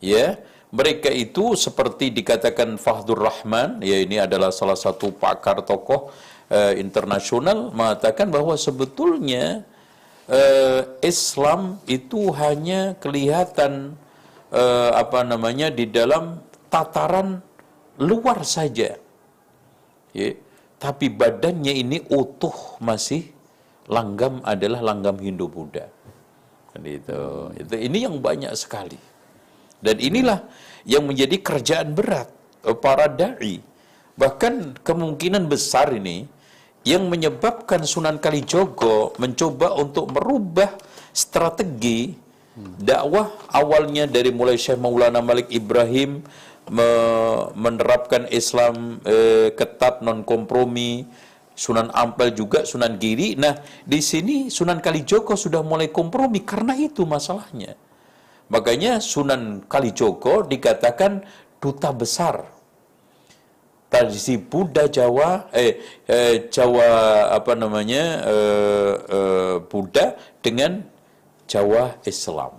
Ya, mereka itu seperti dikatakan Fahdur Rahman, ya ini adalah salah satu pakar tokoh eh, internasional mengatakan bahwa sebetulnya eh, Islam itu hanya kelihatan eh, apa namanya di dalam tataran luar saja. Ya, tapi badannya ini utuh masih langgam adalah langgam Hindu Buddha. Kan Itu, itu ini yang banyak sekali. Dan inilah yang menjadi kerjaan berat eh, para dai. Bahkan kemungkinan besar ini yang menyebabkan Sunan Kalijogo mencoba untuk merubah strategi dakwah awalnya dari mulai Syekh Maulana Malik Ibrahim me- menerapkan Islam eh, ketat non kompromi Sunan Ampel juga Sunan Giri. Nah, di sini Sunan Kalijogo sudah mulai kompromi karena itu masalahnya. Makanya Sunan Kalijogo dikatakan duta besar. Tradisi Buddha Jawa eh, eh, Jawa apa namanya eh, eh, Buddha dengan Jawa Islam.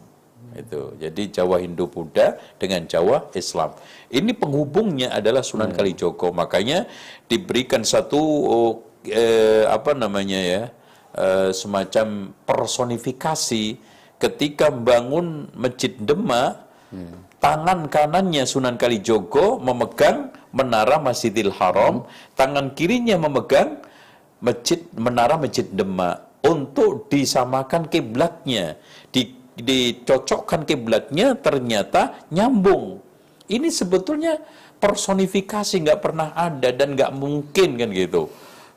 Itu. Jadi Jawa Hindu Buddha dengan Jawa Islam. Ini penghubungnya adalah Sunan Kalijogo. Makanya diberikan satu oh, eh, apa namanya ya eh, semacam personifikasi ketika membangun Masjid Demak tangan kanannya Sunan Kalijogo memegang menara Masjidil Haram, tangan kirinya memegang masjid menara Masjid Demak untuk disamakan kiblatnya, di, dicocokkan kiblatnya ternyata nyambung. Ini sebetulnya personifikasi nggak pernah ada dan nggak mungkin kan gitu.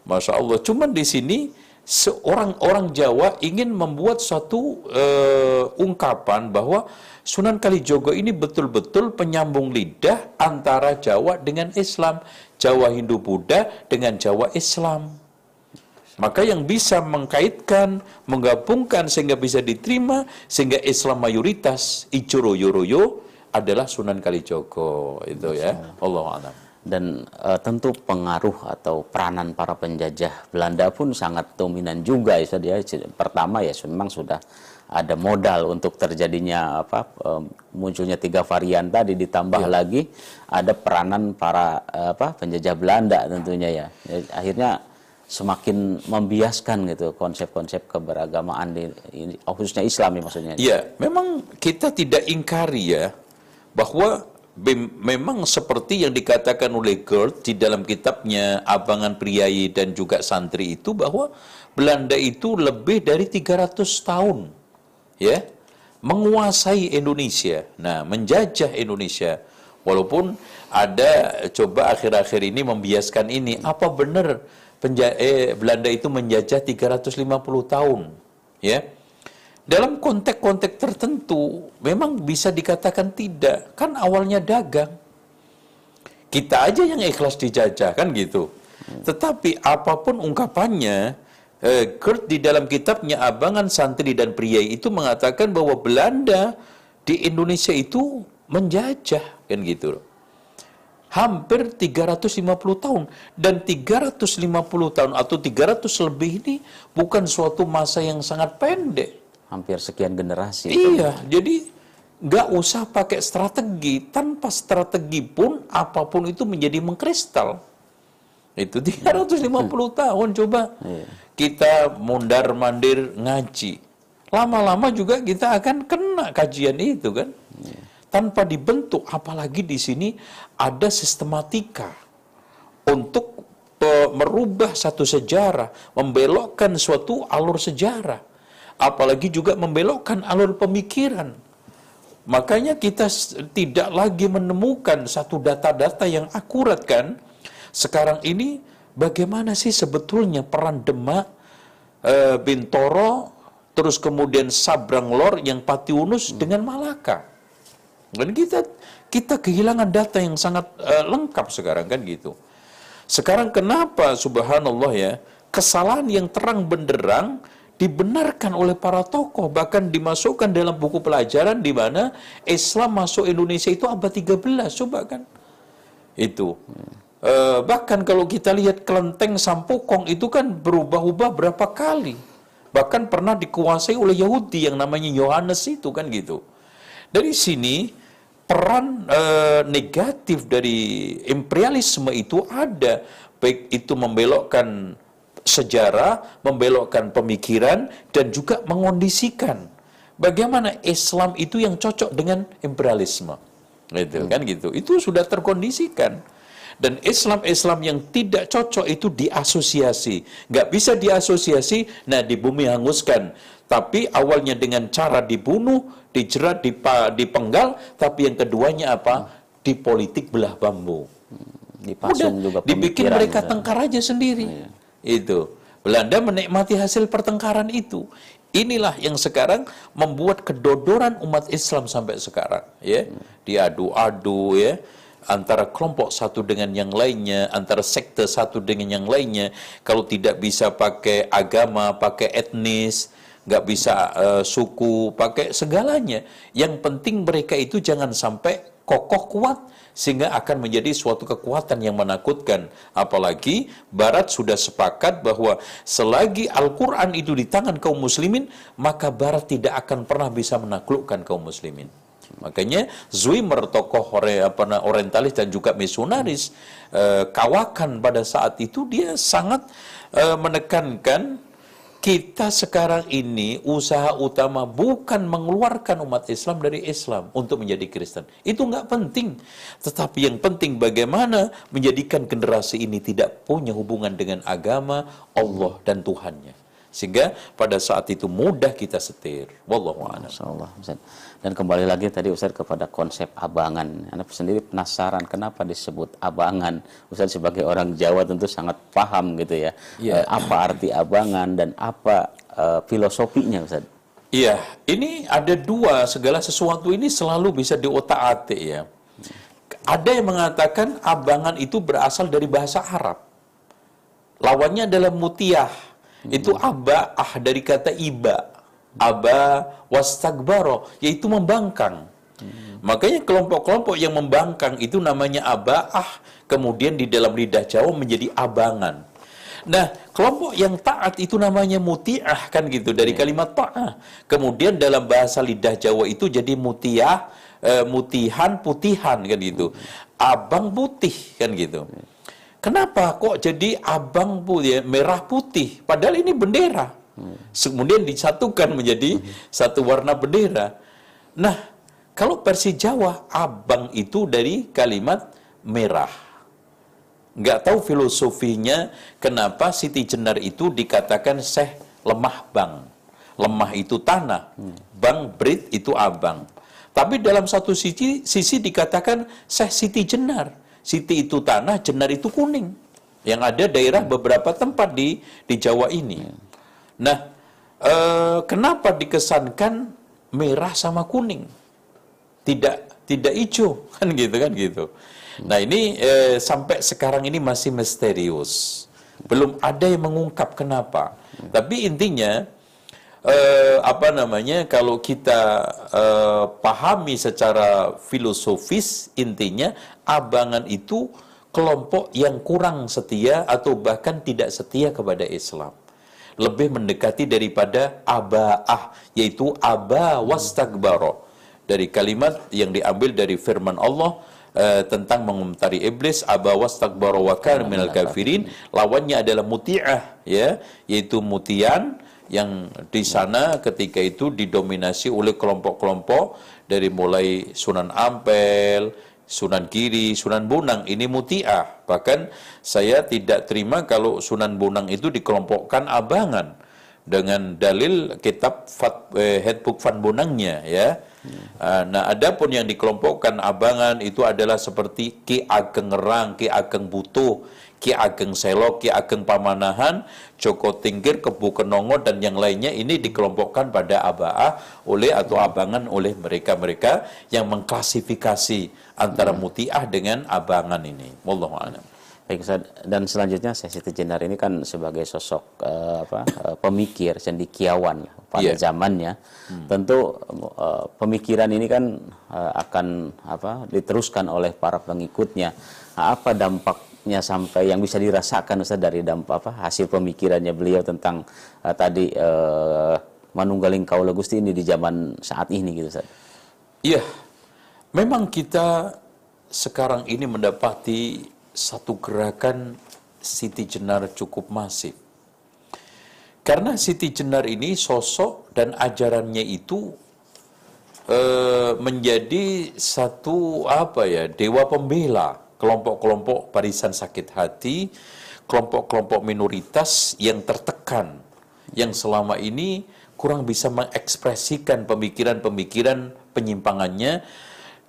Masya Allah. Cuman di sini seorang orang Jawa ingin membuat suatu uh, ungkapan bahwa Sunan Kalijogo ini betul-betul penyambung lidah antara Jawa dengan Islam, Jawa Hindu Buddha dengan Jawa Islam. Maka yang bisa mengkaitkan, menggabungkan sehingga bisa diterima, sehingga Islam mayoritas, Icoro-Yoroyo adalah Sunan Kalijogo. Itu ya, Allah alam dan uh, tentu pengaruh atau peranan para penjajah Belanda pun sangat dominan juga ya dia pertama ya memang sudah ada modal untuk terjadinya apa uh, munculnya tiga varian tadi ditambah ya. lagi ada peranan para uh, apa penjajah Belanda tentunya ya, ya akhirnya semakin membiaskan gitu konsep-konsep keberagamaan di khususnya Islam ya maksudnya. Iya, memang kita tidak ingkari ya bahwa memang seperti yang dikatakan oleh Gert di dalam kitabnya Abangan Priayi dan juga Santri itu bahwa Belanda itu lebih dari 300 tahun ya menguasai Indonesia. Nah, menjajah Indonesia. Walaupun ada coba akhir-akhir ini membiaskan ini, apa benar eh, Belanda itu menjajah 350 tahun? Ya dalam konteks-konteks tertentu memang bisa dikatakan tidak. Kan awalnya dagang. Kita aja yang ikhlas dijajah kan gitu. Tetapi apa pun ungkapannya, eh, Kurt di dalam kitabnya Abangan Santri dan Priai itu mengatakan bahwa Belanda di Indonesia itu menjajah kan gitu hampir 350 tahun dan 350 tahun atau 300 lebih ini bukan suatu masa yang sangat pendek hampir sekian generasi. Iya, itu. jadi nggak usah pakai strategi. Tanpa strategi pun apa pun itu menjadi mengkristal. Itu 350 hmm. tahun coba iya. kita mundar mandir ngaji. Lama-lama juga kita akan kena kajian itu kan. Iya. Tanpa dibentuk, apalagi di sini ada sistematika untuk merubah satu sejarah, membelokkan suatu alur sejarah apalagi juga membelokkan alur pemikiran. Makanya kita tidak lagi menemukan satu data-data yang akurat kan. Sekarang ini bagaimana sih sebetulnya peran Demak, e, Bintoro, terus kemudian Sabrang Lor yang Patiunus hmm. dengan Malaka. Dan kita kita kehilangan data yang sangat e, lengkap sekarang kan gitu. Sekarang kenapa subhanallah ya, kesalahan yang terang benderang dibenarkan oleh para tokoh bahkan dimasukkan dalam buku pelajaran di mana Islam masuk Indonesia itu abad 13 coba kan? Itu. E, bahkan kalau kita lihat kelenteng Sampokong itu kan berubah-ubah berapa kali. Bahkan pernah dikuasai oleh Yahudi yang namanya Yohanes itu kan gitu. Dari sini peran e, negatif dari imperialisme itu ada. Baik itu membelokkan sejarah, membelokkan pemikiran, dan juga mengondisikan bagaimana Islam itu yang cocok dengan imperialisme. Gitu, hmm. kan gitu. Itu sudah terkondisikan. Dan Islam-Islam yang tidak cocok itu diasosiasi. Nggak bisa diasosiasi, nah di bumi hanguskan. Tapi awalnya dengan cara dibunuh, dijerat, dipenggal, tapi yang keduanya apa? Di politik belah bambu. Hmm. Dipasung Udah, juga dibikin mereka tengkar aja sendiri. Iya. Itu. Belanda menikmati hasil pertengkaran itu. Inilah yang sekarang membuat kedodoran umat Islam sampai sekarang, ya. Diadu-adu ya antara kelompok satu dengan yang lainnya, antara sekte satu dengan yang lainnya. Kalau tidak bisa pakai agama, pakai etnis, nggak bisa uh, suku, pakai segalanya. Yang penting mereka itu jangan sampai kokoh kuat sehingga akan menjadi suatu kekuatan yang menakutkan. Apalagi Barat sudah sepakat bahwa selagi Al-Quran itu di tangan kaum muslimin, maka Barat tidak akan pernah bisa menaklukkan kaum muslimin. Makanya Zwimmer, tokoh orientalis dan juga misionaris, eh, kawakan pada saat itu dia sangat eh, menekankan kita sekarang ini usaha utama bukan mengeluarkan umat Islam dari Islam untuk menjadi Kristen. Itu nggak penting. Tetapi yang penting bagaimana menjadikan generasi ini tidak punya hubungan dengan agama, Allah dan Tuhannya. Sehingga pada saat itu mudah kita setir. Wallahu a'lam. Dan kembali lagi tadi Ustaz kepada konsep abangan. Anda sendiri penasaran kenapa disebut abangan. Ustaz sebagai orang Jawa tentu sangat paham gitu ya. Eh, apa arti abangan dan apa eh, filosofinya Ustaz? Iya, ini ada dua segala sesuatu ini selalu bisa diotak-atik ya. Ada yang mengatakan abangan itu berasal dari bahasa Arab. Lawannya adalah mutiah. Itu aba'ah dari kata iba. Aba wastagbaro, yaitu membangkang. Makanya kelompok-kelompok yang membangkang itu namanya aba'ah, kemudian di dalam lidah Jawa menjadi abangan. Nah, kelompok yang taat itu namanya mutiah kan gitu dari kalimat ta'ah. Kemudian dalam bahasa lidah Jawa itu jadi mutiah, eh, mutihan, putihan kan gitu. Abang putih kan gitu. Kenapa kok jadi abang putih, ya, merah putih? Padahal ini bendera. Kemudian disatukan menjadi satu warna bendera. Nah, kalau versi Jawa, abang itu dari kalimat merah. Nggak tahu filosofinya kenapa Siti Jenar itu dikatakan seh lemah bang. Lemah itu tanah, bang brit itu abang. Tapi dalam satu sisi, sisi dikatakan seh Siti Jenar. Siti itu tanah, Jenar itu kuning. Yang ada daerah beberapa tempat di di Jawa ini. Nah, eh, kenapa dikesankan merah sama kuning? Tidak tidak hijau [LAUGHS] kan gitu kan gitu. Nah ini eh, sampai sekarang ini masih misterius. Belum ada yang mengungkap kenapa. Tapi intinya eh, apa namanya kalau kita eh, pahami secara filosofis intinya abangan itu kelompok yang kurang setia atau bahkan tidak setia kepada Islam. Lebih mendekati daripada abaah yaitu aba wastagbaro dari kalimat yang diambil dari firman Allah eh, tentang mengomentari iblis aba wastagbaro wa kana minal kafirin. Lawannya adalah muti'ah ya yaitu mutian yang di sana ketika itu didominasi oleh kelompok-kelompok dari mulai Sunan Ampel, Sunan Giri, Sunan Bonang ini mutiah. Bahkan saya tidak terima kalau Sunan Bonang itu dikelompokkan abangan dengan dalil kitab Fat, eh, Headbook Van Bonangnya ya. Ah, Nah, ada pun yang dikelompokkan abangan itu adalah seperti Ki Ageng Rang, Ki Ageng Butuh, Ki Ageng Selok, Ki Ageng Pamanahan, Joko Tingkir, Kebu Kenongo dan yang lainnya ini dikelompokkan pada abaah oleh atau abangan oleh mereka-mereka yang mengklasifikasi antara mutiah dengan abangan ini. Wallahu a'lam. Baik dan selanjutnya saya Siti Jenar ini kan sebagai sosok eh, apa eh, pemikir cendikiawan pada Iya. zamannya. Tentu eh, pemikiran ini kan eh, akan apa diteruskan oleh para pengikutnya. Nah, apa dampaknya sampai yang bisa dirasakan Ustaz dari dampak apa hasil pemikirannya beliau tentang eh, tadi eh, Manunggaling Kaula Gusti ini di zaman saat ini gitu Ustaz. Iya, memang kita sekarang ini mendapati satu gerakan Siti Jenar cukup masif. Karena Siti Jenar ini sosok dan ajarannya itu eh, menjadi satu apa ya dewa pembela kelompok-kelompok barisan sakit hati, kelompok-kelompok minoritas yang tertekan, yang selama ini kurang bisa mengekspresikan pemikiran-pemikiran penyimpangannya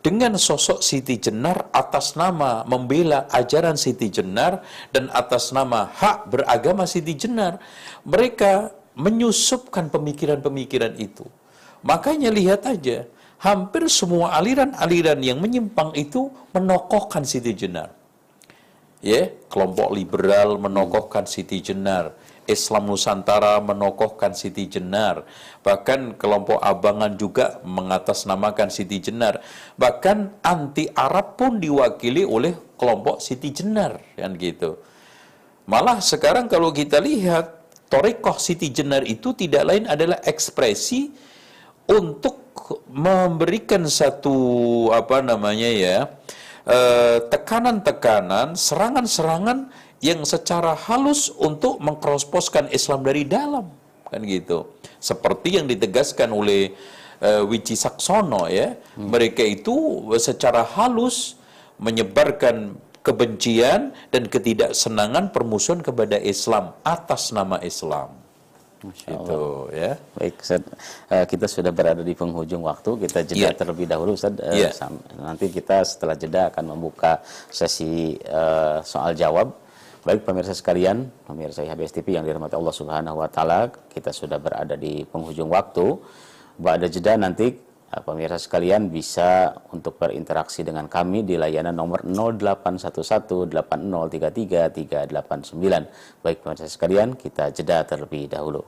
dengan sosok Siti Jenar atas nama membela ajaran Siti Jenar dan atas nama hak beragama Siti Jenar, mereka menyusupkan pemikiran-pemikiran itu. Makanya lihat aja, hampir semua aliran-aliran yang menyimpang itu menokohkan Siti Jenar. Ya, kelompok liberal menokohkan Siti Jenar, Islam Nusantara menokohkan Siti Jenar, bahkan kelompok abangan juga mengatasnamakan Siti Jenar, bahkan anti Arab pun diwakili oleh kelompok Siti Jenar, kan gitu. Malah sekarang kalau kita lihat Torekoh Siti Jenar itu tidak lain adalah ekspresi untuk memberikan satu apa namanya ya eh, tekanan-tekanan, serangan-serangan yang secara halus untuk mengkrosposkan Islam dari dalam kan gitu. Seperti yang ditegaskan oleh eh, Wici Saksono ya, mereka itu secara halus menyebarkan kebencian dan ketidaksenangan permusuhan kepada Islam atas nama Islam. Itu ya. Baik, Ustaz. Eh, kita sudah berada di penghujung waktu. Kita jeda Iya. terlebih dahulu, Ustaz. Eh, Iya. Nanti kita setelah jeda akan membuka sesi eh, soal jawab. Baik pemirsa sekalian, pemirsa IHBS TV yang dirahmati Allah Subhanahu wa taala, kita sudah berada di penghujung waktu. Ada jeda nanti pemirsa sekalian bisa untuk berinteraksi dengan kami di layanan nomor 08118033 Baik pemirsa sekalian, kita jeda terlebih dahulu.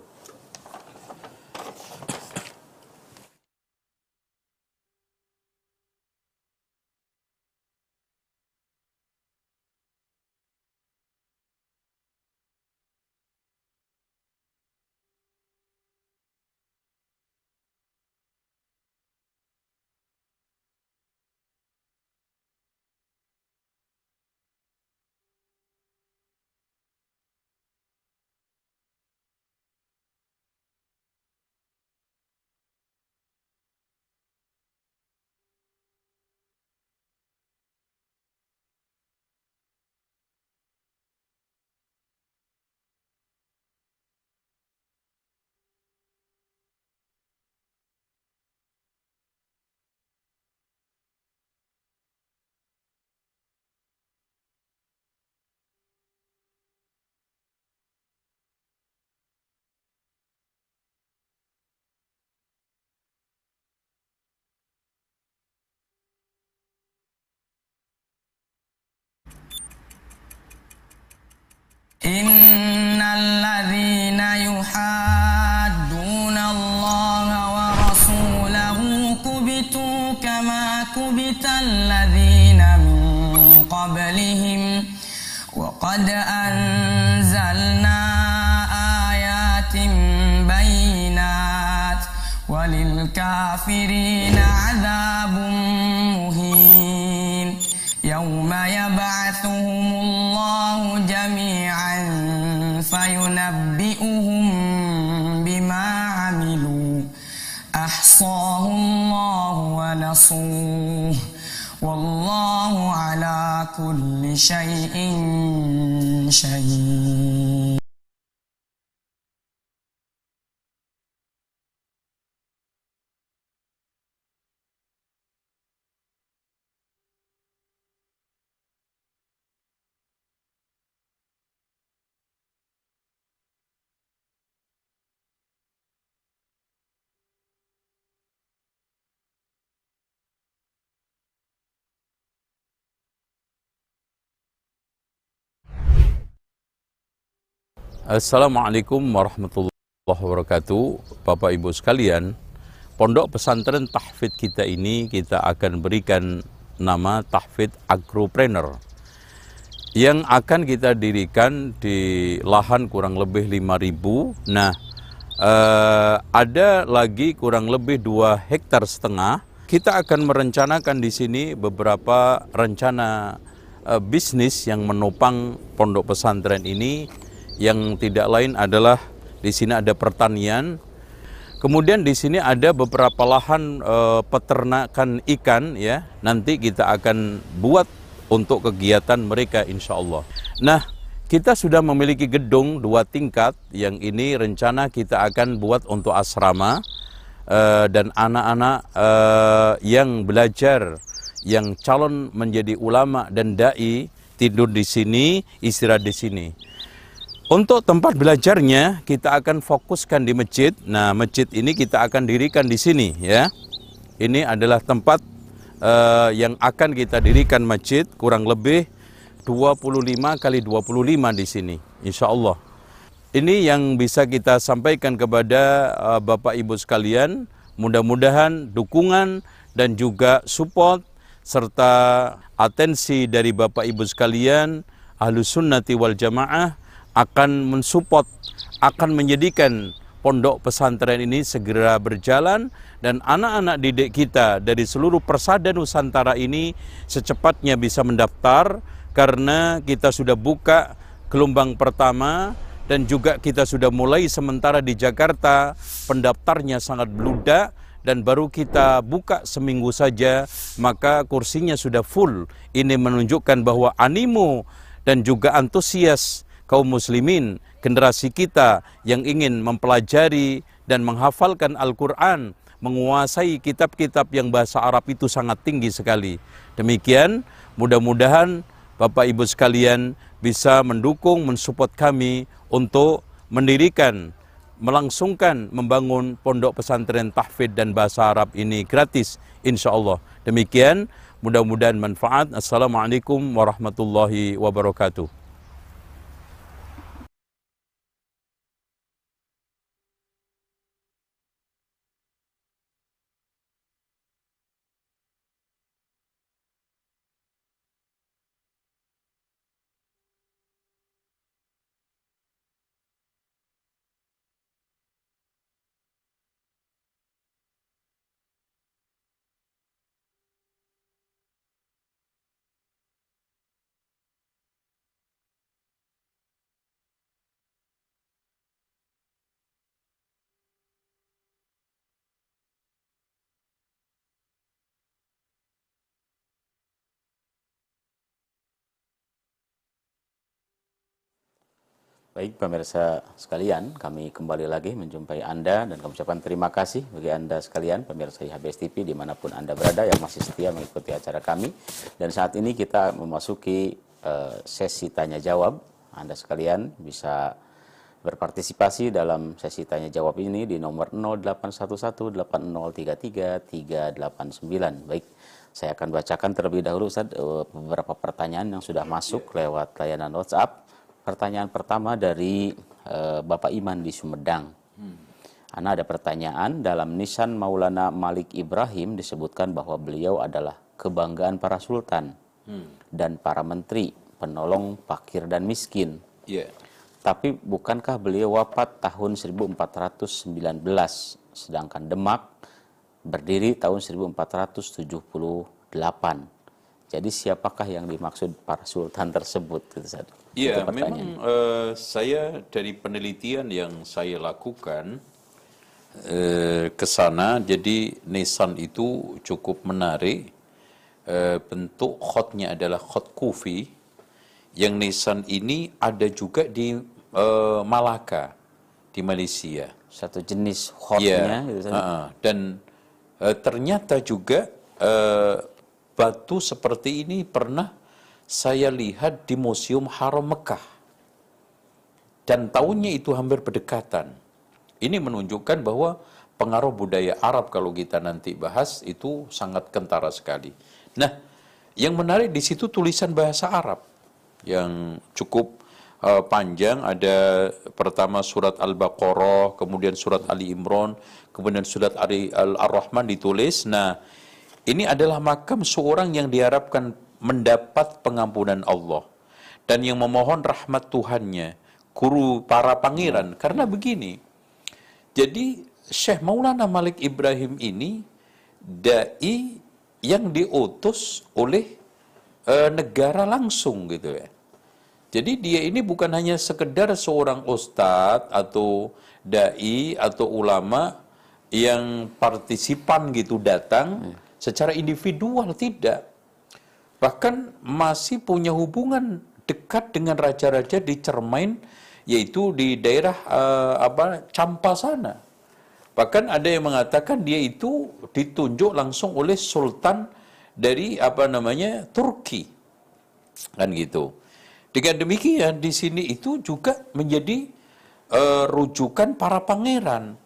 وللكافرين عذاب مهين. يوم يبعثهم الله جميعا فينبئهم بما عملوا. أحصاه الله ونصوه والله على كل شيء شهيد. Assalamualaikum warahmatullahi wabarakatuh. Bapak Ibu sekalian, Pondok Pesantren Tahfidz kita ini kita akan berikan nama Tahfidz Agropreneur yang akan kita dirikan di lahan kurang lebih 5000. Nah, eh, ada lagi kurang lebih dua hektar setengah. Kita akan merencanakan di sini beberapa rencana eh, bisnis yang menopang pondok pesantren ini yang tidak lain adalah di sini ada pertanian. Kemudian di sini ada beberapa lahan eh, peternakan ikan ya. Nanti kita akan buat untuk kegiatan mereka insya Allah. Nah, kita sudah memiliki gedung dua tingkat yang ini rencana kita akan buat untuk asrama eh, dan anak-anak eh, yang belajar yang calon menjadi ulama dan dai tidur di sini, istirahat di sini. Untuk tempat belajarnya kita akan fokuskan di masjid. Nah, masjid ini kita akan dirikan di sini ya. Ini adalah tempat eh, yang akan kita dirikan masjid kurang lebih 25 kali 25 di sini insya Allah. Ini yang bisa kita sampaikan kepada eh, Bapak Ibu sekalian. Mudah-mudahan dukungan dan juga support serta atensi dari Bapak Ibu sekalian Ahlus Sunnati wal Jamaah akan mensupport, akan menjadikan pondok pesantren ini segera berjalan dan anak-anak didik kita dari seluruh persada Nusantara ini secepatnya bisa mendaftar karena kita sudah buka gelombang pertama dan juga kita sudah mulai sementara di Jakarta. Pendaftarnya sangat beludak dan baru kita buka seminggu saja maka kursinya sudah full. Ini menunjukkan bahwa animo dan juga antusias kaum muslimin, generasi kita yang ingin mempelajari dan menghafalkan Al-Quran, menguasai kitab-kitab yang bahasa Arab itu sangat tinggi sekali. Demikian, mudah-mudahan Bapak Ibu sekalian bisa mendukung, mensupport kami untuk mendirikan, melangsungkan, membangun pondok pesantren tahfidz dan bahasa Arab ini gratis, insya Allah. Demikian, mudah-mudahan manfaat. Assalamualaikum warahmatullahi wabarakatuh. Baik pemirsa sekalian, kami kembali lagi menjumpai Anda dan kami ucapkan terima kasih bagi Anda sekalian, pemirsa IHBS TV di mana pun Anda berada yang masih setia mengikuti acara kami. Dan saat ini kita memasuki uh, sesi tanya jawab. Anda sekalian bisa berpartisipasi dalam sesi tanya jawab ini di nomor 08118033 Baik, saya akan bacakan terlebih dahulu Ustaz, uh, beberapa pertanyaan yang sudah masuk lewat layanan WhatsApp. Pertanyaan pertama dari uh, Bapak Iman di Sumedang. Hmm. Ana ada pertanyaan dalam nisan Maulana Malik Ibrahim disebutkan bahwa beliau adalah kebanggaan para sultan hmm. dan para menteri, penolong fakir dan miskin. Yeah. Tapi bukankah beliau wafat tahun 1419 sedangkan Demak berdiri tahun 1478. Jadi siapakah yang dimaksud para sultan tersebut? Gitu, Iya, memang uh, saya dari penelitian yang saya lakukan uh, ke sana, jadi Nisan itu cukup menarik. Uh, bentuk khotnya adalah khot kufi. Yang Nisan ini ada juga di uh, Malaka, di Malaysia. Satu jenis khotnya. Ya, gitu, uh, dan uh, ternyata juga uh, batu seperti ini pernah saya lihat di Museum Haram Mekah. Dan tahunnya itu hampir berdekatan. Ini menunjukkan bahwa pengaruh budaya Arab kalau kita nanti bahas itu sangat kentara sekali. Nah, yang menarik di situ tulisan bahasa Arab yang cukup uh, panjang ada pertama surat Al-Baqarah, kemudian surat Ali Imran, kemudian surat Al-Rahman ditulis. Nah, ini adalah makam seorang yang diharapkan mendapat pengampunan Allah dan yang memohon rahmat Tuhannya, guru para pangeran. Karena begini, jadi Syekh Maulana Malik Ibrahim ini dai yang diutus oleh e, negara langsung gitu ya. Jadi dia ini bukan hanya sekedar seorang ustadz atau dai atau ulama yang partisipan gitu datang hmm. secara individual tidak bahkan masih punya hubungan dekat dengan raja-raja di Cermain yaitu di daerah uh, apa Campa sana. Bahkan ada yang mengatakan dia itu ditunjuk langsung oleh sultan dari apa namanya Turki. Kan gitu. Dengan demikian di sini itu juga menjadi uh, rujukan para pangeran.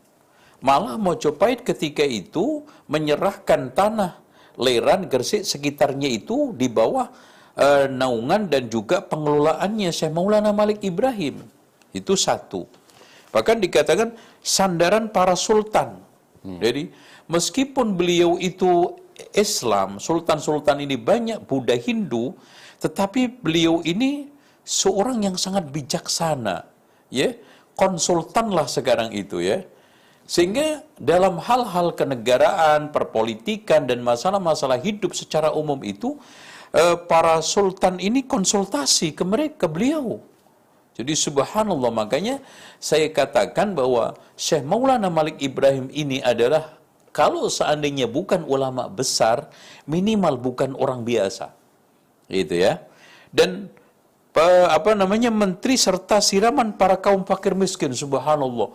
Malah Mojopahit ketika itu menyerahkan tanah Leran, Gresik, sekitarnya itu di bawah uh, naungan dan juga pengelolaannya Syekh Maulana Malik Ibrahim. Itu satu. Bahkan dikatakan sandaran para sultan. Hmm. Jadi meskipun beliau itu Islam, sultan-sultan ini banyak Buddha Hindu, tetapi beliau ini seorang yang sangat bijaksana, ya. Konsultan lah sekarang itu ya sehingga dalam hal-hal kenegaraan, perpolitikan, dan masalah-masalah hidup secara umum itu, eh, para sultan ini konsultasi ke mereka, ke beliau. Jadi subhanallah, makanya saya katakan bahwa Syekh Maulana Malik Ibrahim ini adalah kalau seandainya bukan ulama besar, minimal bukan orang biasa. Gitu ya. Dan pe- apa namanya menteri serta siraman para kaum fakir miskin subhanallah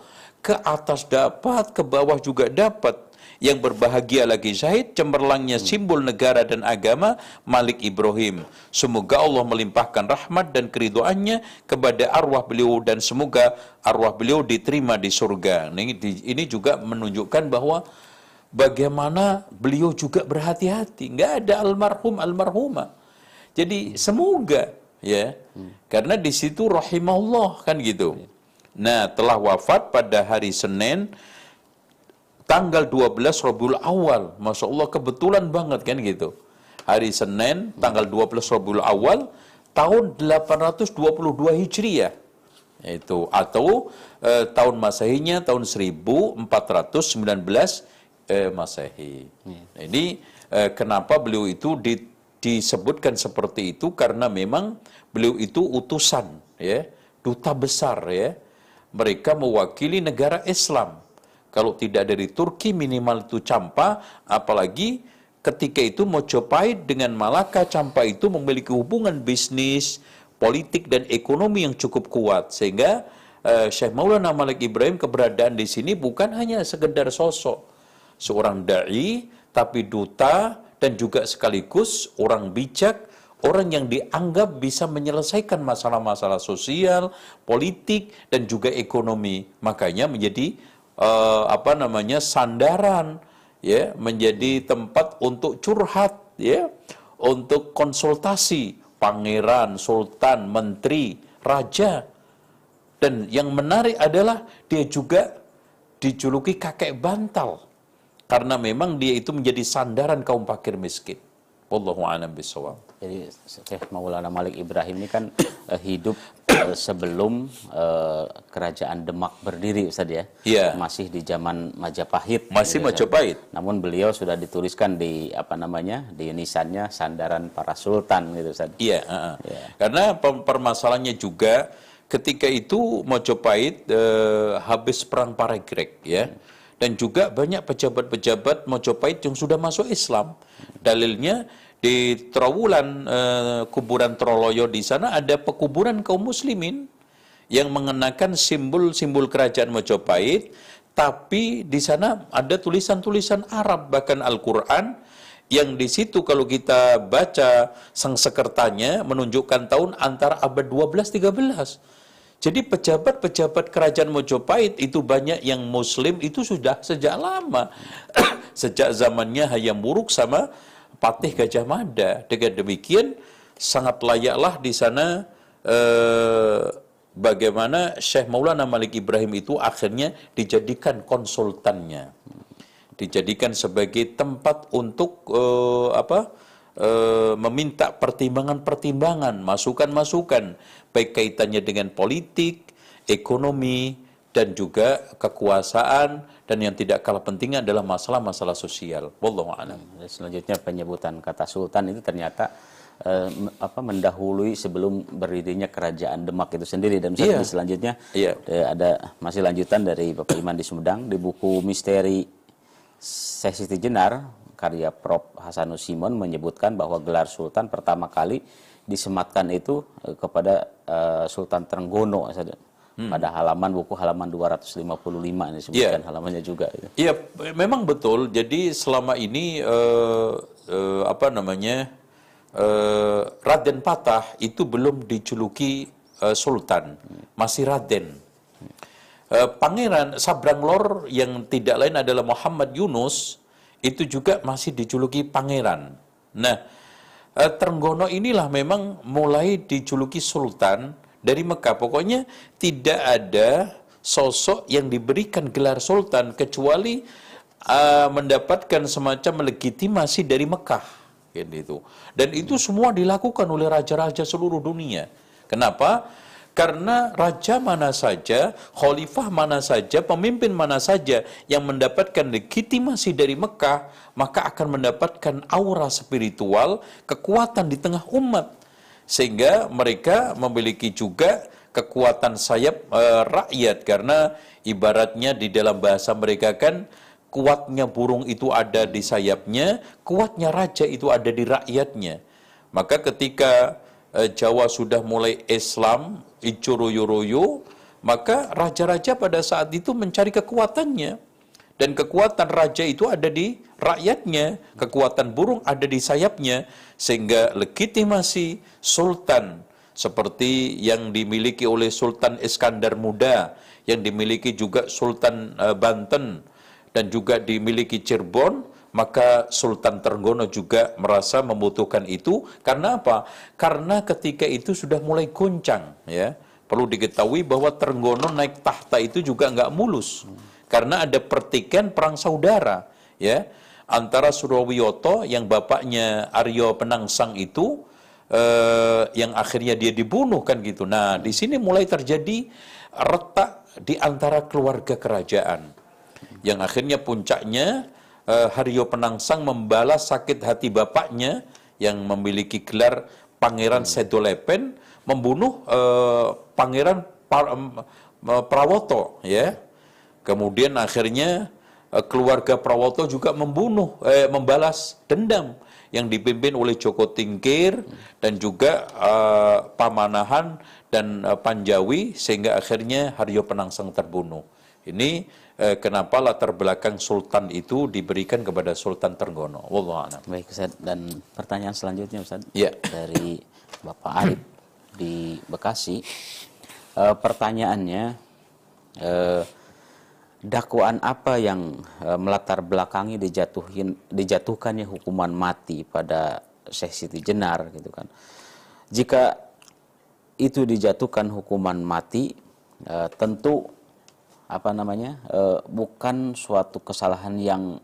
ke atas dapat ke bawah juga dapat. Yang berbahagia lagi syahid cemerlangnya simbol negara dan agama Malik Ibrahim. Semoga Allah melimpahkan rahmat dan keridoannya kepada arwah beliau dan semoga arwah beliau diterima di surga. Ini, di- ini juga menunjukkan bahwa bagaimana beliau juga berhati-hati. Nggak ada almarhum almarhumah jadi semoga ya. Karena di situ rahimahullah kan gitu. Nah, telah wafat pada hari Senin tanggal 12 Rabiul Awal. Masya Allah kebetulan banget kan gitu. Hari Senin tanggal 12 Rabiul Awal tahun 822 Hijriah. Itu atau eh, tahun Masehinya tahun 1419 eh, Masehi. Nah, ini eh, kenapa beliau itu di- disebutkan seperti itu karena memang beliau itu utusan ya, duta besar ya. Mereka mewakili negara Islam. Kalau tidak dari Turki minimal itu Campa, apalagi ketika itu Mojopahit dengan Malaka Campa itu memiliki hubungan bisnis, politik dan ekonomi yang cukup kuat sehingga eh, Syekh Maulana Malik Ibrahim keberadaan di sini bukan hanya sekedar sosok seorang dai tapi duta dan juga sekaligus orang bijak orang yang dianggap bisa menyelesaikan masalah-masalah sosial, politik dan juga ekonomi. Makanya menjadi eh, apa namanya sandaran ya, menjadi tempat untuk curhat ya, untuk konsultasi pangeran, sultan, menteri, raja. Dan yang menarik adalah dia juga dijuluki kakek bantal karena memang dia itu menjadi sandaran kaum fakir miskin. Wallahu a'lam bishawab. Jadi Syekh Maulana Malik Ibrahim ini kan [COUGHS] eh, hidup eh, sebelum eh, kerajaan Demak berdiri Ustaz ya. Iya. Masih di zaman Majapahit. Masih Ustaz. Majapahit. Namun beliau sudah dituliskan di apa namanya? di nisannya sandaran para sultan gitu Ustaz. Iya, uh-uh. Iya. karena pem- permasalahannya juga ketika itu Mojopahit eh, habis perang Paregrek ya. Dan juga banyak pejabat-pejabat Mojopahit yang sudah masuk Islam. Dalilnya di Trawulan eh, kuburan Troloyo di sana ada pekuburan kaum muslimin yang mengenakan simbol-simbol kerajaan Mojopahit tapi di sana ada tulisan-tulisan Arab bahkan Al-Qur'an yang di situ kalau kita baca sang sekertanya menunjukkan tahun antara abad 12 13. Jadi pejabat-pejabat kerajaan Mojopahit itu banyak yang muslim itu sudah sejak lama. [COUGHS] sejak zamannya Hayam Wuruk sama Patih Gajah Mada. Dengan demikian sangat layaklah di sana eh, bagaimana Syekh Maulana Malik Ibrahim itu akhirnya dijadikan konsultannya dijadikan sebagai tempat untuk eh, apa eh, meminta pertimbangan-pertimbangan, masukan-masukan baik kaitannya dengan politik, ekonomi dan juga kekuasaan dan yang tidak kalah penting adalah masalah-masalah sosial. Wallahu a'lam. Dan selanjutnya penyebutan kata sultan itu ternyata eh, apa mendahului sebelum berdirinya kerajaan Demak itu sendiri dan Iya. di selanjutnya Iya. eh, ada masih lanjutan dari Bapak Iman di Sumedang di buku Misteri Sesi Jenar karya Prof Hasanus Simon menyebutkan bahwa gelar sultan pertama kali disematkan itu eh, kepada eh, Sultan Trenggono Ustaz. pada halaman buku halaman 255 ini disebutkan Iya. halamannya juga itu. Iya, memang betul. Jadi selama ini eh, eh, apa namanya eh, Raden Patah itu belum dijuluki eh, Sultan, masih Raden. Eh, Pangeran Sabranglor yang tidak lain adalah Muhammad Yunus itu juga masih dijuluki Pangeran. Nah, Trenggono inilah memang mulai dijuluki Sultan dari Mekah. Pokoknya tidak ada sosok yang diberikan gelar Sultan kecuali eh, mendapatkan semacam legitimasi dari Mekah. Gitu. Dan itu semua dilakukan oleh raja-raja seluruh dunia. Kenapa? Karena raja mana saja, khalifah mana saja, pemimpin mana saja yang mendapatkan legitimasi dari Mekah, maka akan mendapatkan aura spiritual, kekuatan di tengah umat. Sehingga mereka memiliki juga kekuatan sayap eh, rakyat karena ibaratnya di dalam bahasa mereka kan kuatnya burung itu ada di sayapnya, kuatnya raja itu ada di rakyatnya. Maka ketika eh, Jawa sudah mulai Islam, ijo royo-royo, maka raja-raja pada saat itu mencari kekuatannya. Dan kekuatan raja itu ada di rakyatnya, kekuatan burung ada di sayapnya, sehingga legitimasi sultan seperti yang dimiliki oleh Sultan Iskandar Muda, yang dimiliki juga Sultan eh, Banten, dan juga dimiliki Cirebon, maka Sultan Trenggono juga merasa membutuhkan itu karena apa? Karena ketika itu sudah mulai goncang ya. Perlu diketahui bahwa Trenggono naik tahta itu juga nggak mulus. Karena ada pertikaian perang saudara ya antara Surawiyoto yang bapaknya Aryo Penangsang itu eh, yang akhirnya dia dibunuh kan gitu. Nah, di sini mulai terjadi retak di antara keluarga kerajaan yang akhirnya puncaknya uh, Haryo Penangsang membalas sakit hati bapaknya yang memiliki gelar Pangeran Sedolepen membunuh uh, Pangeran Par um, Prawoto ya. Kemudian akhirnya uh, keluarga Prawoto juga membunuh eh, membalas dendam yang dipimpin oleh Joko Tingkir dan juga uh, Pamanahan dan uh, Panjawi sehingga akhirnya Haryo Penangsang terbunuh. Ini eh, kenapa latar belakang sultan itu diberikan kepada Sultan Trenggono. Wallahu Baik Ustaz dan pertanyaan selanjutnya Ustaz ya. dari Bapak Arif di Bekasi. Eh, pertanyaannya eh, dakwaan apa yang eh, melatar belakangi dijatuhin dijatuhkannya hukuman mati pada Syekh Siti Jenar gitu kan. Jika itu dijatuhkan hukuman mati eh, tentu apa namanya uh, bukan suatu kesalahan yang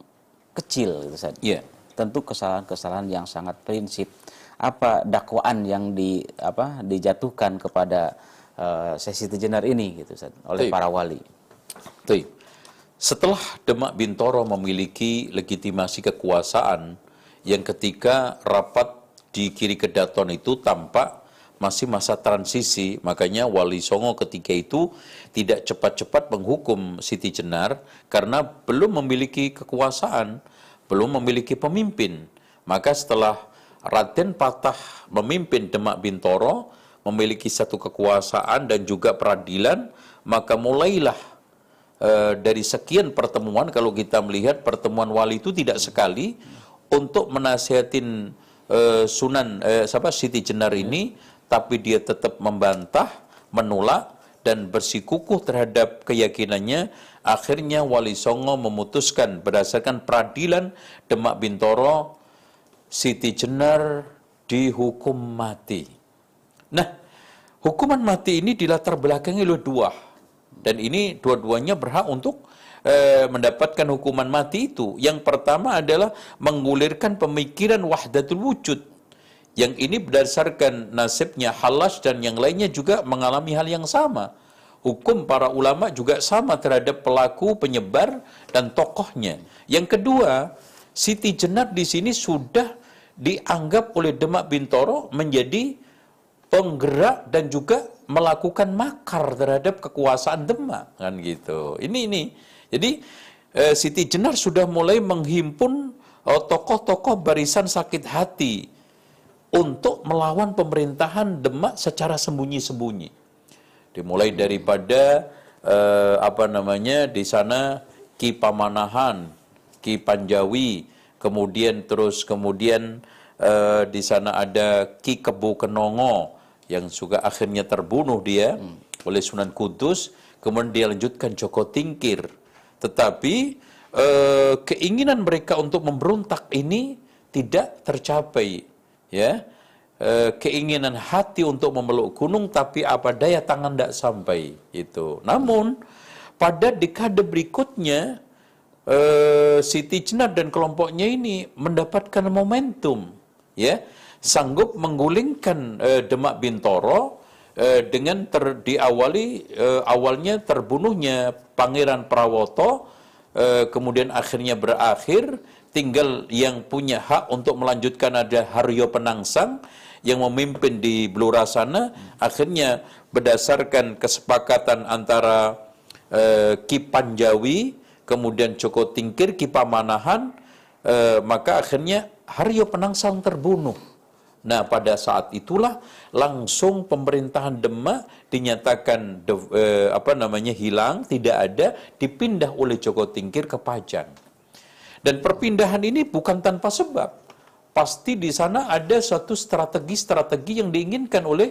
kecil gitu saja. Yeah. Tentu kesalahan-kesalahan yang sangat prinsip. Apa dakwaan yang di apa dijatuhkan kepada uh, sesi tejenar ini gitu Ustaz, oleh Taip. para wali. Taip. Setelah Demak Bintoro memiliki legitimasi kekuasaan yang ketika rapat di kiri kedaton itu tampak masih masa transisi, makanya Wali Songo ketika itu tidak cepat-cepat menghukum Siti Jenar karena belum memiliki kekuasaan, belum memiliki pemimpin. Maka setelah Raden Patah memimpin Demak Bintoro, memiliki satu kekuasaan dan juga peradilan, maka mulailah e, dari sekian pertemuan, kalau kita melihat pertemuan wali itu tidak sekali, untuk menasihatin e, Sunan e, siapa Siti Jenar ini, tapi dia tetap membantah, menolak, dan bersikukuh terhadap keyakinannya, akhirnya Wali Songo memutuskan berdasarkan peradilan Demak Bintoro, Siti Jenar dihukum mati. Nah, hukuman mati ini dilatar belakangi oleh dua. Dan ini dua-duanya berhak untuk eh, mendapatkan hukuman mati itu. Yang pertama adalah menggulirkan pemikiran wahdatul wujud yang ini berdasarkan nasibnya Halas dan yang lainnya juga mengalami hal yang sama. Hukum para ulama juga sama terhadap pelaku, penyebar, dan tokohnya. Yang kedua, Siti Jenar di sini sudah dianggap oleh Demak Bintoro menjadi penggerak dan juga melakukan makar terhadap kekuasaan Demak kan gitu. Ini ini. Jadi eh, Siti Jenar sudah mulai menghimpun eh, tokoh-tokoh barisan sakit hati untuk melawan pemerintahan Demak secara sembunyi-sembunyi. Dimulai daripada eh, apa namanya di sana Ki Pamanahan, Ki Panjawi, kemudian terus kemudian eh, di sana ada Ki Kebu Kenongo yang juga akhirnya terbunuh dia hmm. oleh Sunan Kudus, kemudian dia lanjutkan Joko Tingkir. Tetapi eh, keinginan mereka untuk memberontak ini tidak tercapai ya e, keinginan hati untuk memeluk gunung tapi apa daya tangan tidak sampai itu namun pada dekade berikutnya e, Siti Jenar dan kelompoknya ini mendapatkan momentum ya sanggup menggulingkan e, Demak Bintoro e, dengan ter, diawali e, awalnya terbunuhnya Pangeran Prawoto kemudian akhirnya berakhir tinggal yang punya hak untuk melanjutkan ada Haryo Penangsang yang memimpin di Blora sana. Akhirnya berdasarkan kesepakatan antara eh, Ki Panjawi kemudian Joko Tingkir Ki Pamanahan eh, maka akhirnya Haryo Penangsang terbunuh Nah, pada saat itulah langsung pemerintahan Demak dinyatakan de, eh, apa namanya hilang, tidak ada, dipindah oleh Joko Tingkir ke Pajang. Dan perpindahan ini bukan tanpa sebab. Pasti di sana ada suatu strategi-strategi yang diinginkan oleh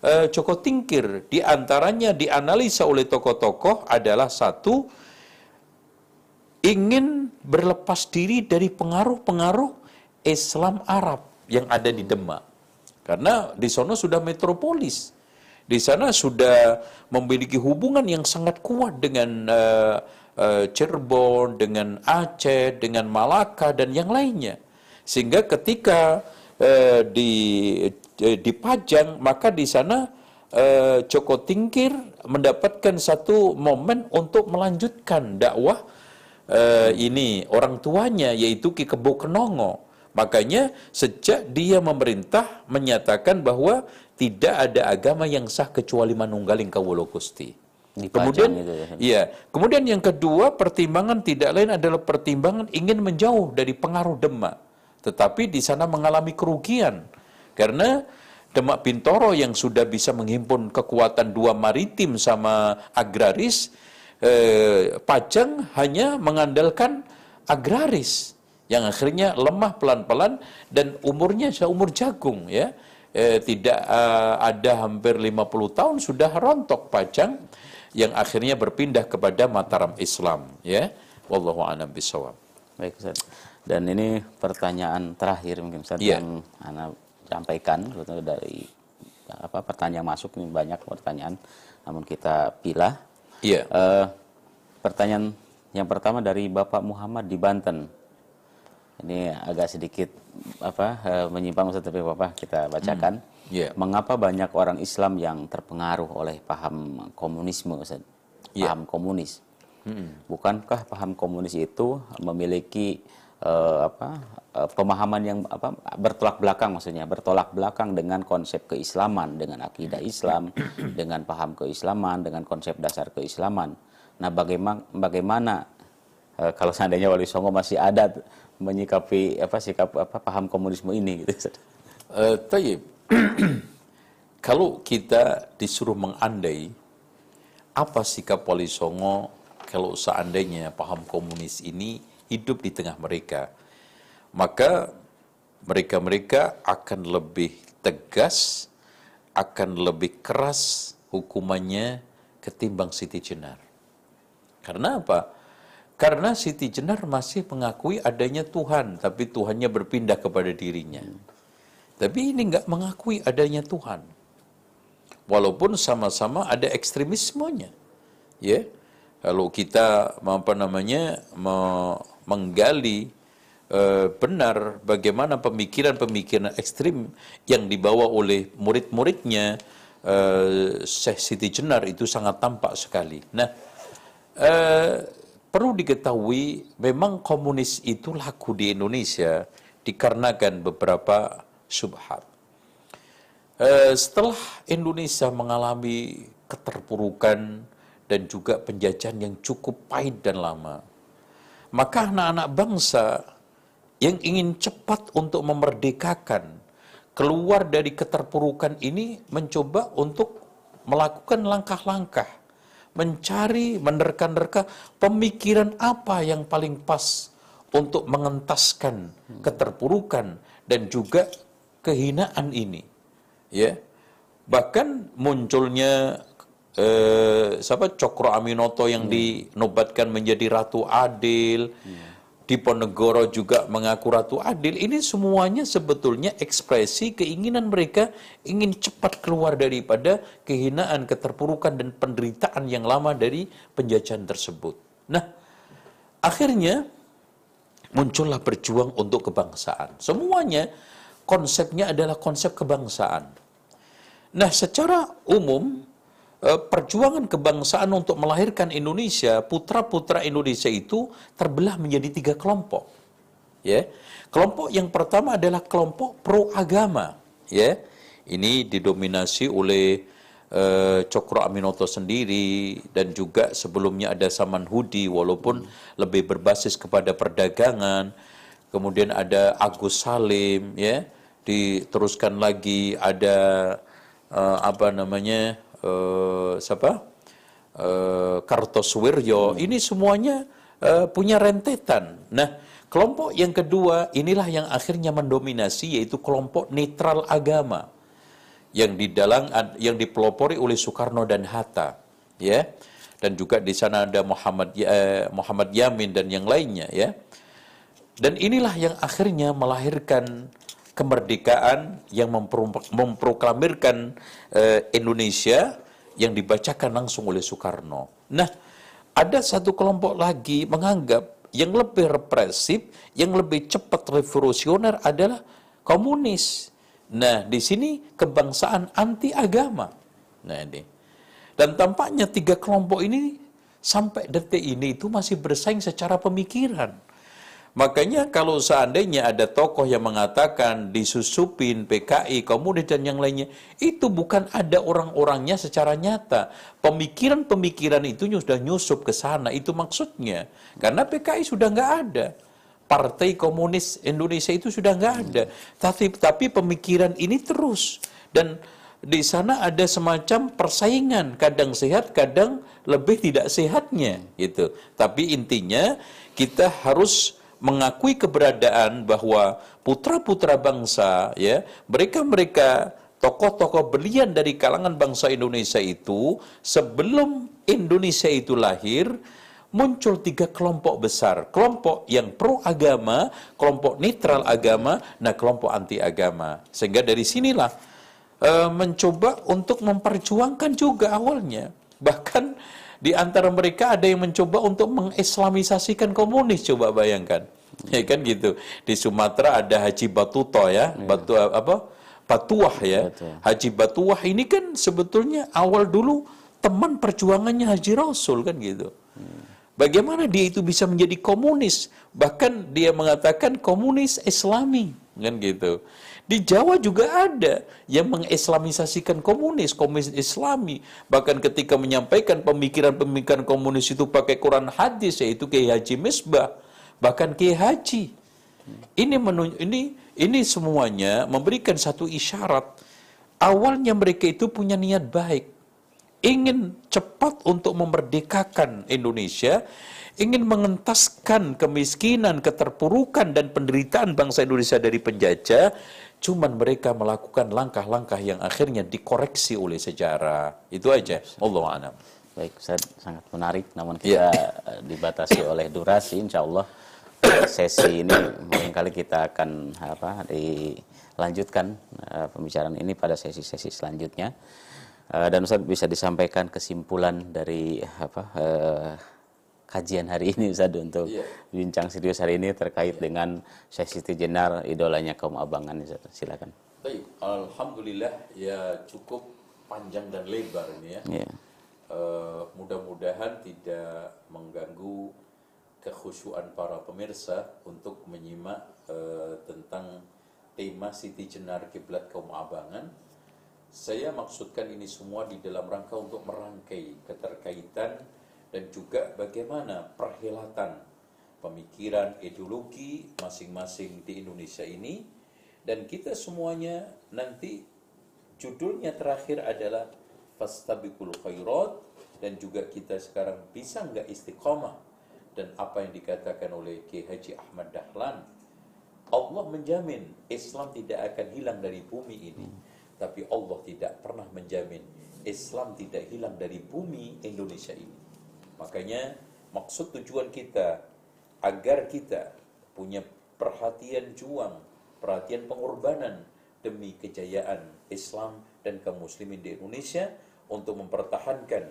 eh, Joko Tingkir. Di antaranya dianalisa oleh tokoh-tokoh adalah satu ingin berlepas diri dari pengaruh-pengaruh Islam Arab yang ada di Demak. Karena di sana sudah metropolis. Di sana sudah memiliki hubungan yang sangat kuat dengan uh, uh, Cirebon, dengan Aceh, dengan Malaka dan yang lainnya. Sehingga ketika uh, di uh, dipajang maka di sana uh, Joko Tingkir mendapatkan satu momen untuk melanjutkan dakwah uh, ini orang tuanya yaitu Ki Kebo Kenongo Makanya sejak dia memerintah menyatakan bahwa tidak ada agama yang sah kecuali manunggaling kawula Gusti. Kemudian itu ya. Iya, kemudian yang kedua pertimbangan tidak lain adalah pertimbangan ingin menjauh dari pengaruh Demak. Tetapi di sana mengalami kerugian karena Demak Bintoro yang sudah bisa menghimpun kekuatan dua maritim sama agraris eh, Pajang hanya mengandalkan agraris yang akhirnya lemah pelan-pelan dan umurnya seumur jagung ya. Eh, tidak uh, ada hampir 50 tahun sudah rontok pajang yang akhirnya berpindah kepada Mataram Islam ya. Wallahu a'lam bishawab. Baik Ustaz. Dan ini pertanyaan terakhir mungkin Ustaz yeah. yang Anda sampaikan dari apa pertanyaan masuk ini banyak pertanyaan namun kita pilih. Iya. Yeah. Uh, pertanyaan yang pertama dari Bapak Muhammad di Banten ini agak sedikit apa uh, menyimpang Ustaz tapi apa kita bacakan. Hmm. Yeah. Mengapa banyak orang Islam yang terpengaruh oleh paham komunisme Ustaz? Yeah. Paham komunis. Hmm. Bukankah paham komunis itu memiliki uh, apa uh, pemahaman yang apa bertolak belakang maksudnya bertolak belakang dengan konsep keislaman dengan akidah Islam [COUGHS] dengan paham keislaman dengan konsep dasar keislaman nah bagaimana bagaimana uh, kalau seandainya Wali Songo masih ada menyikapi apa sikap apa paham komunisme ini gitu. Uh, [CLEARS THROAT] kalau kita disuruh mengandai apa sikap Wali Songo kalau seandainya paham komunis ini hidup di tengah mereka, maka mereka-mereka akan lebih tegas, akan lebih keras hukumannya ketimbang Siti Jenar. Karena apa? Karena Siti Jenar masih mengakui adanya Tuhan, tapi Tuhannya berpindah kepada dirinya. Tapi ini nggak mengakui adanya Tuhan. Walaupun sama-sama ada ekstremismenya. Ya. Kalau kita apa namanya menggali e, benar bagaimana pemikiran-pemikiran ekstrim yang dibawa oleh murid-muridnya e, Syekh Siti Jenar itu sangat tampak sekali. Nah, e, Perlu diketahui memang komunis itu laku di Indonesia dikarenakan beberapa subhat. Eh, setelah Indonesia mengalami keterpurukan dan juga penjajahan yang cukup pahit dan lama, maka anak-anak bangsa yang ingin cepat untuk memerdekakan keluar dari keterpurukan ini mencoba untuk melakukan langkah-langkah mencari, menerka-nerka pemikiran apa yang paling pas untuk mengentaskan keterpurukan dan juga kehinaan ini. Ya. Bahkan munculnya eh, siapa Cokro Aminoto yang hmm. dinobatkan menjadi ratu adil. Hmm Diponegoro juga mengaku Ratu Adil, ini semuanya sebetulnya ekspresi keinginan mereka ingin cepat keluar daripada kehinaan, keterpurukan, dan penderitaan yang lama dari penjajahan tersebut. Nah, akhirnya muncullah berjuang untuk kebangsaan. Semuanya konsepnya adalah konsep kebangsaan. Nah, secara umum perjuangan kebangsaan untuk melahirkan Indonesia, putra-putra Indonesia itu terbelah menjadi tiga kelompok. Ya, kelompok yang pertama adalah kelompok pro agama. Ya, ini didominasi oleh uh, Cokro Aminoto sendiri dan juga sebelumnya ada Saman Hudi walaupun lebih berbasis kepada perdagangan. Kemudian ada Agus Salim, ya, diteruskan lagi ada uh, apa namanya uh, siapa? Uh, Kartoswiryo ini semuanya uh, punya rentetan. Nah kelompok yang kedua inilah yang akhirnya mendominasi yaitu kelompok netral agama yang di dalam yang dipelopori oleh Soekarno dan Hatta ya. Dan juga di sana ada Muhammad eh, Muhammad Yamin dan yang lainnya ya. Dan inilah yang akhirnya melahirkan kemerdekaan yang memproklamirkan uh, Indonesia yang dibacakan langsung oleh Soekarno. Nah, ada satu kelompok lagi menganggap yang lebih represif, yang lebih cepat revolusioner adalah komunis. Nah, di sini kebangsaan anti agama. Nah, ini. Dan tampaknya tiga kelompok ini sampai detik ini itu masih bersaing secara pemikiran. Makanya kalau seandainya ada tokoh yang mengatakan disusupin PKI, komunis dan yang lainnya, itu bukan ada orang-orangnya secara nyata. Pemikiran-pemikiran itu sudah nyusup ke sana, itu maksudnya. Karena PKI sudah nggak ada. Partai Komunis Indonesia itu sudah nggak ada. Tapi, tapi pemikiran ini terus. Dan di sana ada semacam persaingan, kadang sehat, kadang lebih tidak sehatnya. gitu. Tapi intinya kita harus mengakui keberadaan bahwa putra-putra bangsa ya mereka-mereka tokoh-tokoh berlian dari kalangan bangsa Indonesia itu sebelum Indonesia itu lahir muncul tiga kelompok besar. Kelompok yang pro agama kelompok netral agama nah kelompok anti agama sehingga dari sinilah e, mencoba untuk memperjuangkan juga awalnya. Bahkan di antara mereka ada yang mencoba untuk mengislamisasikan komunis, coba bayangkan. Ya kan gitu. Di Sumatera ada Haji Batuto ya, ya. Batu apa? Batuah ya. Betul. Haji Batuah ini kan sebetulnya awal dulu teman perjuangannya Haji Rasul kan gitu. Bagaimana dia itu bisa menjadi komunis? Bahkan dia mengatakan komunis Islami kan gitu. Di Jawa juga ada yang mengislamisasikan komunis, komunis islami. Bahkan ketika menyampaikan pemikiran-pemikiran komunis itu pakai Quran hadis, yaitu Kiai Haji Misbah. Bahkan Kiai Haji. Ini, menunjuk, ini, ini semuanya memberikan satu isyarat. Awalnya mereka itu punya niat baik. Ingin cepat untuk memerdekakan Indonesia, ingin mengentaskan kemiskinan, keterpurukan, dan penderitaan bangsa Indonesia dari penjajah, Cuman mereka melakukan langkah-langkah yang akhirnya dikoreksi oleh sejarah. Itu aja. Allah a'lam. Baik, saya sangat menarik. Namun kita yeah. dibatasi oleh durasi. Insya Allah sesi ini mungkin kali kita akan apa dilanjutkan uh, pembicaraan ini pada sesi-sesi selanjutnya. Uh, dan Ustaz bisa disampaikan kesimpulan dari apa uh, kajian hari ini Ustaz untuk yeah. bincang serius hari ini terkait yeah. dengan Syekh Siti Jenar idolanya kaum abangan Ustaz. Silakan. Baik, alhamdulillah ya cukup panjang dan lebar ini ya. Yeah. Uh, mudah-mudahan tidak mengganggu kekhusyuan para pemirsa untuk menyimak uh, tentang tema Siti Jenar Kiblat Kaum Abangan. Saya maksudkan ini semua di dalam rangka untuk merangkai keterkaitan dan juga bagaimana perhelatan pemikiran ideologi masing-masing di Indonesia ini. Dan kita semuanya nanti judulnya terakhir adalah fastabiqul khairat dan juga kita sekarang bisa nggak istiqomah dan apa yang dikatakan oleh Haji Ahmad Dahlan Allah menjamin Islam tidak akan hilang dari bumi ini. Tapi Allah tidak pernah menjamin Islam tidak hilang dari bumi Indonesia ini Makanya maksud tujuan kita agar kita punya perhatian juang, perhatian pengorbanan demi kejayaan Islam dan kaum muslimin di Indonesia untuk mempertahankan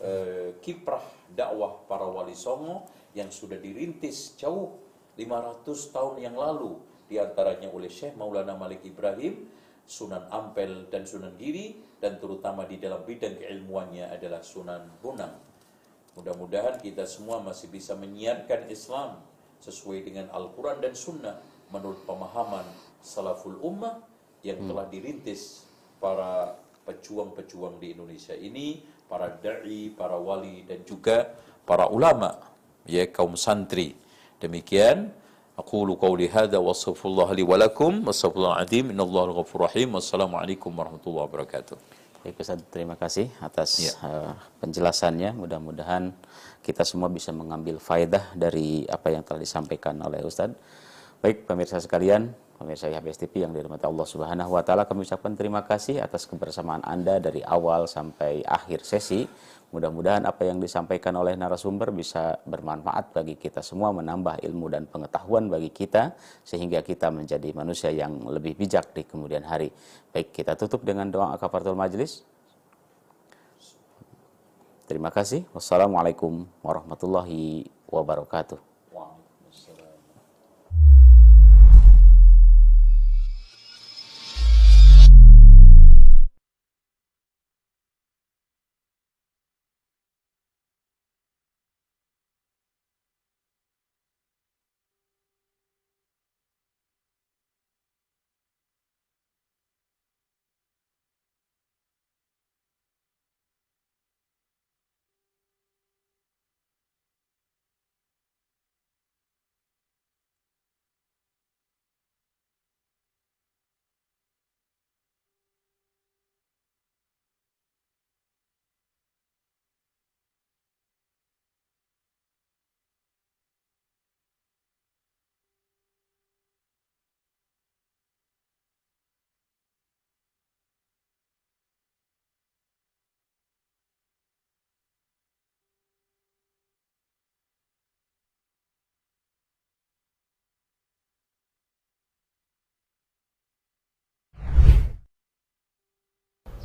uh, kiprah dakwah para wali songo yang sudah dirintis jauh 500 tahun yang lalu di antaranya oleh Syekh Maulana Malik Ibrahim, Sunan Ampel dan Sunan Giri dan terutama di dalam bidang keilmuannya adalah Sunan Bonang. Mudah-mudahan kita semua masih bisa menyiarkan Islam sesuai dengan Al-Quran dan Sunnah menurut pemahaman salaful ummah yang hmm. telah dirintis para pejuang-pejuang di Indonesia ini, para da'i, para wali dan juga para ulama, ya kaum santri. Demikian Aqulu qawli hadha wa astaghfirullah li wa lakum. Astaghfirullah azim. Innallaha ghafur rahim. Wassalamualaikum warahmatullahi wabarakatuh. Baik Ustaz, terima kasih atas Ya. uh, penjelasannya. Mudah-mudahan kita semua bisa mengambil faedah dari apa yang telah disampaikan oleh Ustaz. Baik pemirsa sekalian, pemirsa IHBS TV yang dirahmati Allah Subhanahu wa taala, kami ucapkan terima kasih atas kebersamaan Anda dari awal sampai akhir sesi. Mudah-mudahan apa yang disampaikan oleh narasumber bisa bermanfaat bagi kita semua, menambah ilmu dan pengetahuan bagi kita sehingga kita menjadi manusia yang lebih bijak di kemudian hari. Baik, kita tutup dengan doa akafaratul majlis. Terima kasih. Wassalamualaikum warahmatullahi wabarakatuh.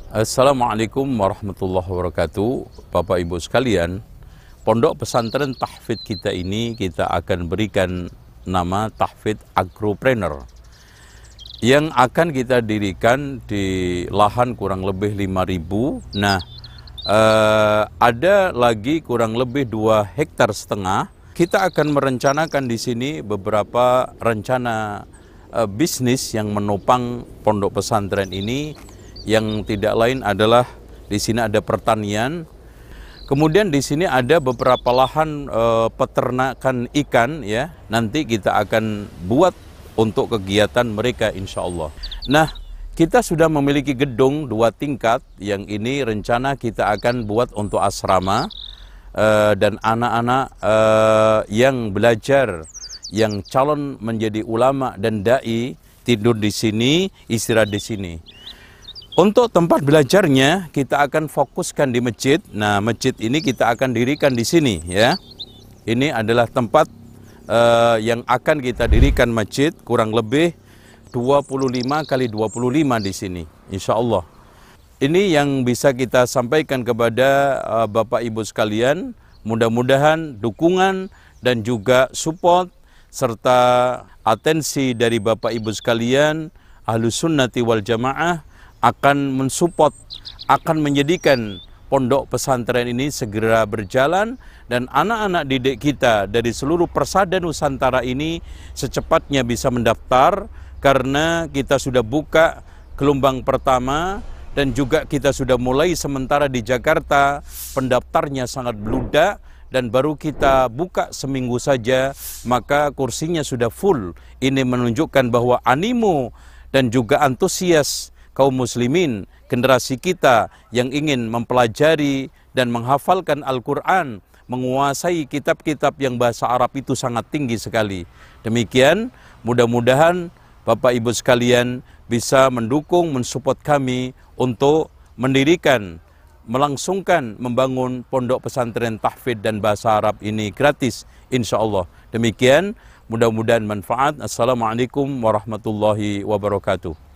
Assalamualaikum warahmatullahi wabarakatuh. Bapak Ibu sekalian, Pondok Pesantren Tahfidz kita ini kita akan berikan nama Tahfidz Agropreneur yang akan kita dirikan di lahan kurang lebih 5000. Nah, eh, ada lagi kurang lebih 2 hektar setengah. Kita akan merencanakan di sini beberapa rencana eh, bisnis yang menopang pondok pesantren ini yang tidak lain adalah di sini ada pertanian, kemudian di sini ada beberapa lahan eh, peternakan ikan ya. Nanti kita akan buat untuk kegiatan mereka insya Allah. Nah, kita sudah memiliki gedung dua tingkat yang ini rencana kita akan buat untuk asrama eh, dan anak-anak eh, yang belajar yang calon menjadi ulama dan dai tidur di sini, istirahat di sini. Untuk tempat belajarnya kita akan fokuskan di masjid. Nah, masjid ini kita akan dirikan di sini ya. Ini adalah tempat eh, yang akan kita dirikan masjid kurang lebih 25 kali 25 di sini insya Allah. Ini yang bisa kita sampaikan kepada eh, Bapak Ibu sekalian. Mudah-mudahan dukungan dan juga support serta atensi dari Bapak Ibu sekalian Ahlus Sunnati wal Jamaah akan mensupport, akan menjadikan pondok pesantren ini segera berjalan dan anak-anak didik kita dari seluruh persada Nusantara ini secepatnya bisa mendaftar karena kita sudah buka gelombang pertama dan juga kita sudah mulai sementara di Jakarta. Pendaftarnya sangat beludak dan baru kita buka seminggu saja maka kursinya sudah full. Ini menunjukkan bahwa animo dan juga antusias kaum muslimin, generasi kita yang ingin mempelajari dan menghafalkan Al-Quran, menguasai kitab-kitab yang bahasa Arab itu sangat tinggi sekali. Demikian, mudah-mudahan Bapak Ibu sekalian bisa mendukung, mensupport kami untuk mendirikan, melangsungkan, membangun pondok pesantren tahfidz dan bahasa Arab ini gratis, insya Allah. Demikian, mudah-mudahan manfaat. Assalamualaikum warahmatullahi wabarakatuh.